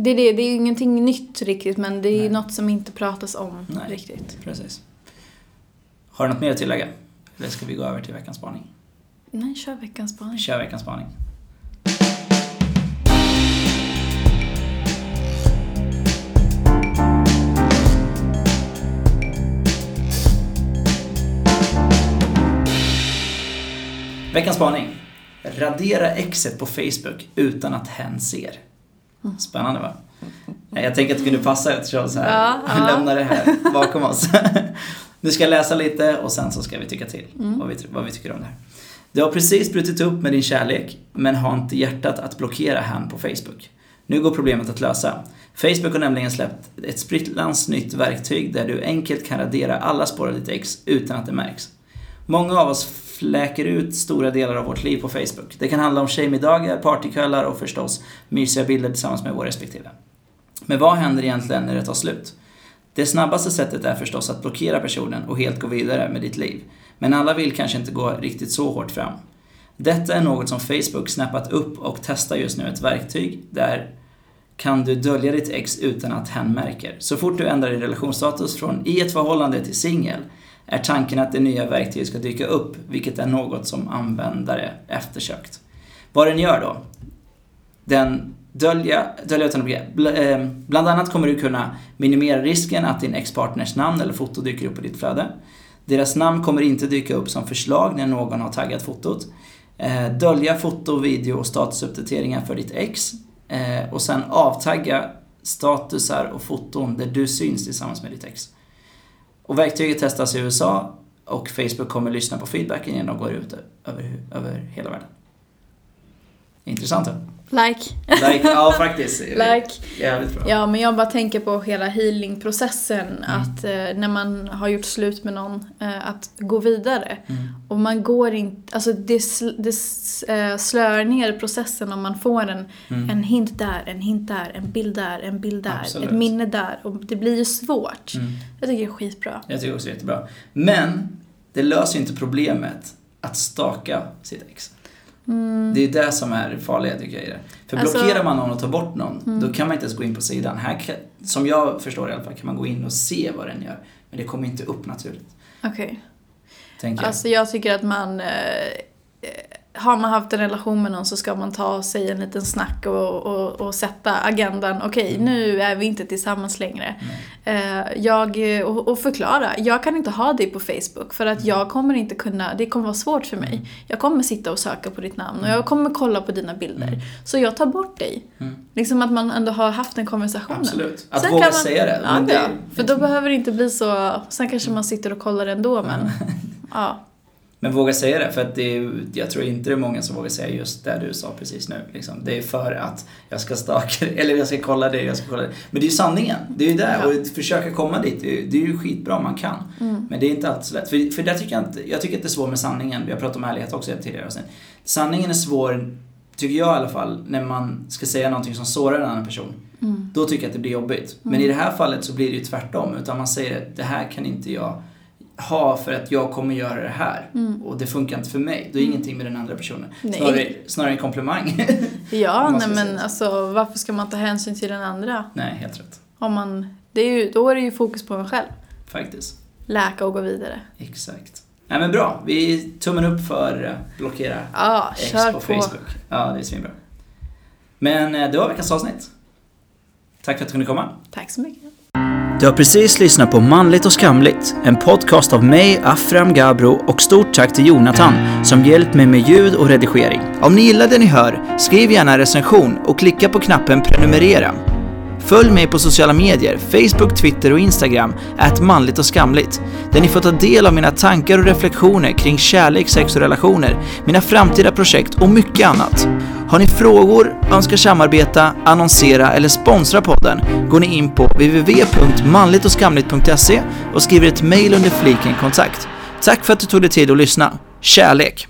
Det är det, det är ju ingenting nytt riktigt men det är Nej. något som inte pratas om Nej. riktigt. Precis. Har du något mer att tillägga? Eller ska vi gå över till veckans spaning? Nej, kör veckans spaning. kör veckans spaning. Veckans spaning. Radera exet på Facebook utan att hen ser. Spännande va? Jag tänker att det kunde passa eftersom så här, Ja, vi lämnar det här bakom oss. Nu ska jag läsa lite och sen så ska vi tycka till Mm. vad, vi, vad vi tycker om det här. Du har precis brutit upp med din kärlek, men har inte hjärtat att blockera han på Facebook. Nu går problemet att lösa. Facebook har nämligen släppt ett sprillans nytt verktyg där du enkelt kan radera alla spår av ditt ex utan att det märks. Många av oss fläker ut stora delar av vårt liv på Facebook. Det kan handla om tjejmiddagar, partykvällar och förstås mysiga bilder tillsammans med vår respektive. Men vad händer egentligen när det tar slut? Det snabbaste sättet är förstås att blockera personen och helt gå vidare med ditt liv. Men alla vill kanske inte gå riktigt så hårt fram. Detta är något som Facebook snappat upp och testar just nu ett verktyg där kan du dölja ditt ex utan att hen märker. Så fort du ändrar din relationsstatus från i ett förhållande till singel är tanken att det nya verktyget ska dyka upp, vilket är något som användare eftersökt. Vad den gör då? Den dölja, dölja utan att eh, Bland annat kommer du kunna minimera risken att din ex-partners namn eller foto dyker upp i ditt flöde. Deras namn kommer inte dyka upp som förslag när någon har taggat fotot. Eh, dölja foto, video och statusuppdateringar för ditt ex. Eh, och sen avtagga statusar och foton där du syns tillsammans med ditt ex. Och verktyget testas i USA och Facebook kommer lyssna på feedbacken innan de går ut över, över hela världen. Intressant va? Like. Like, ja faktiskt. Like. Jävligt bra. Ja, men jag bara tänker på hela healingprocessen. Mm. Att eh, när man har gjort slut med någon, eh, att gå vidare. Mm. Och man går inte, alltså det, det eh, slöar ner processen om man får en, Mm. en hint där, en hint där, en bild där, en bild där, Absolut. ett minne där. Och det blir ju svårt. Mm. Jag tycker det är skitbra. Jag tycker också det är jättebra. Men det löser ju inte problemet att staka sitt ex. Det är det som är farliga tycker jag i det. För Mm. Alltså- blockerar man någon och tar bort någon, då kan man inte ens gå in på sidan. Här, kan- som jag förstår i alla fall, kan man gå in och se vad den gör. Men det kommer inte upp naturligt, Okej. tänker jag. Alltså jag tycker att man... Eh, eh, har man haft en relation med någon så ska man ta sig en liten snack och, och, och sätta agendan. Okej, Mm. nu är vi inte tillsammans längre. Eh, jag, och, och förklara. Jag kan inte ha dig på Facebook för att jag kommer inte kunna, det kommer vara svårt för mig. Jag kommer sitta och söka på ditt namn och jag kommer kolla på dina bilder. Så jag tar bort dig. Mm. Liksom att man ändå har haft den konversationen. Absolut. Att Sen våga man- säga det. Ja, det. För då behöver det inte bli så, sen kanske man sitter och kollar ändå men... Ja. Men våga säga det, för att det är, jag tror inte det är många som vågar säga just det du sa precis nu. Liksom. Det är för att jag ska staka eller jag ska kolla det, jag ska kolla det. Men det är ju sanningen, det är ju det. Ja. Och försöka komma dit, det är, det är ju skitbra om man kan. Men det är inte alltid så lätt. För, för där tycker jag inte, jag tycker att det är svårt med sanningen. Vi har pratat om ärlighet också tidigare avsnitt. Sanningen är svår, tycker jag i alla fall, när man ska säga någonting som sårar en annan person. Då tycker jag att det blir jobbigt. Men i det här fallet så blir det ju tvärtom. Utan man säger att det här kan inte jag ha för att jag kommer göra det här. Och det funkar inte för mig. Då är det ingenting med den andra personen. Nej. Snarare, snarare en komplimang. Ja, nej men säga alltså varför ska man ta hänsyn till den andra? Nej, helt rätt. Om man, det är ju, då är det ju fokus på en själv. Faktiskt. Läka och gå vidare. Exakt. Nej men bra. Vi tummen upp för blockera Ja, X kör på på. Facebook. Ja, det är svinbra. Men eh, det var veckans avsnitt. Tack för att du kunde komma. Tack så mycket. Du har precis lyssnat på Manligt och skamligt, en podcast av mig, Afram Gabro och stort tack till Jonathan som hjälpt mig med ljud och redigering. Om ni gillar det ni hör, skriv gärna en recension och klicka på knappen prenumerera. Följ mig på sociala medier, Facebook, Twitter och Instagram, att manligt och skamligt, där ni får ta del av mina tankar och reflektioner kring kärlek, sex och relationer, mina framtida projekt och mycket annat. Har ni frågor, önskar samarbeta, annonsera eller sponsra podden går ni in på www.manligtochskamligt.se och skriver ett mejl under fliken kontakt. Tack för att du tog dig tid att lyssna. Kärlek!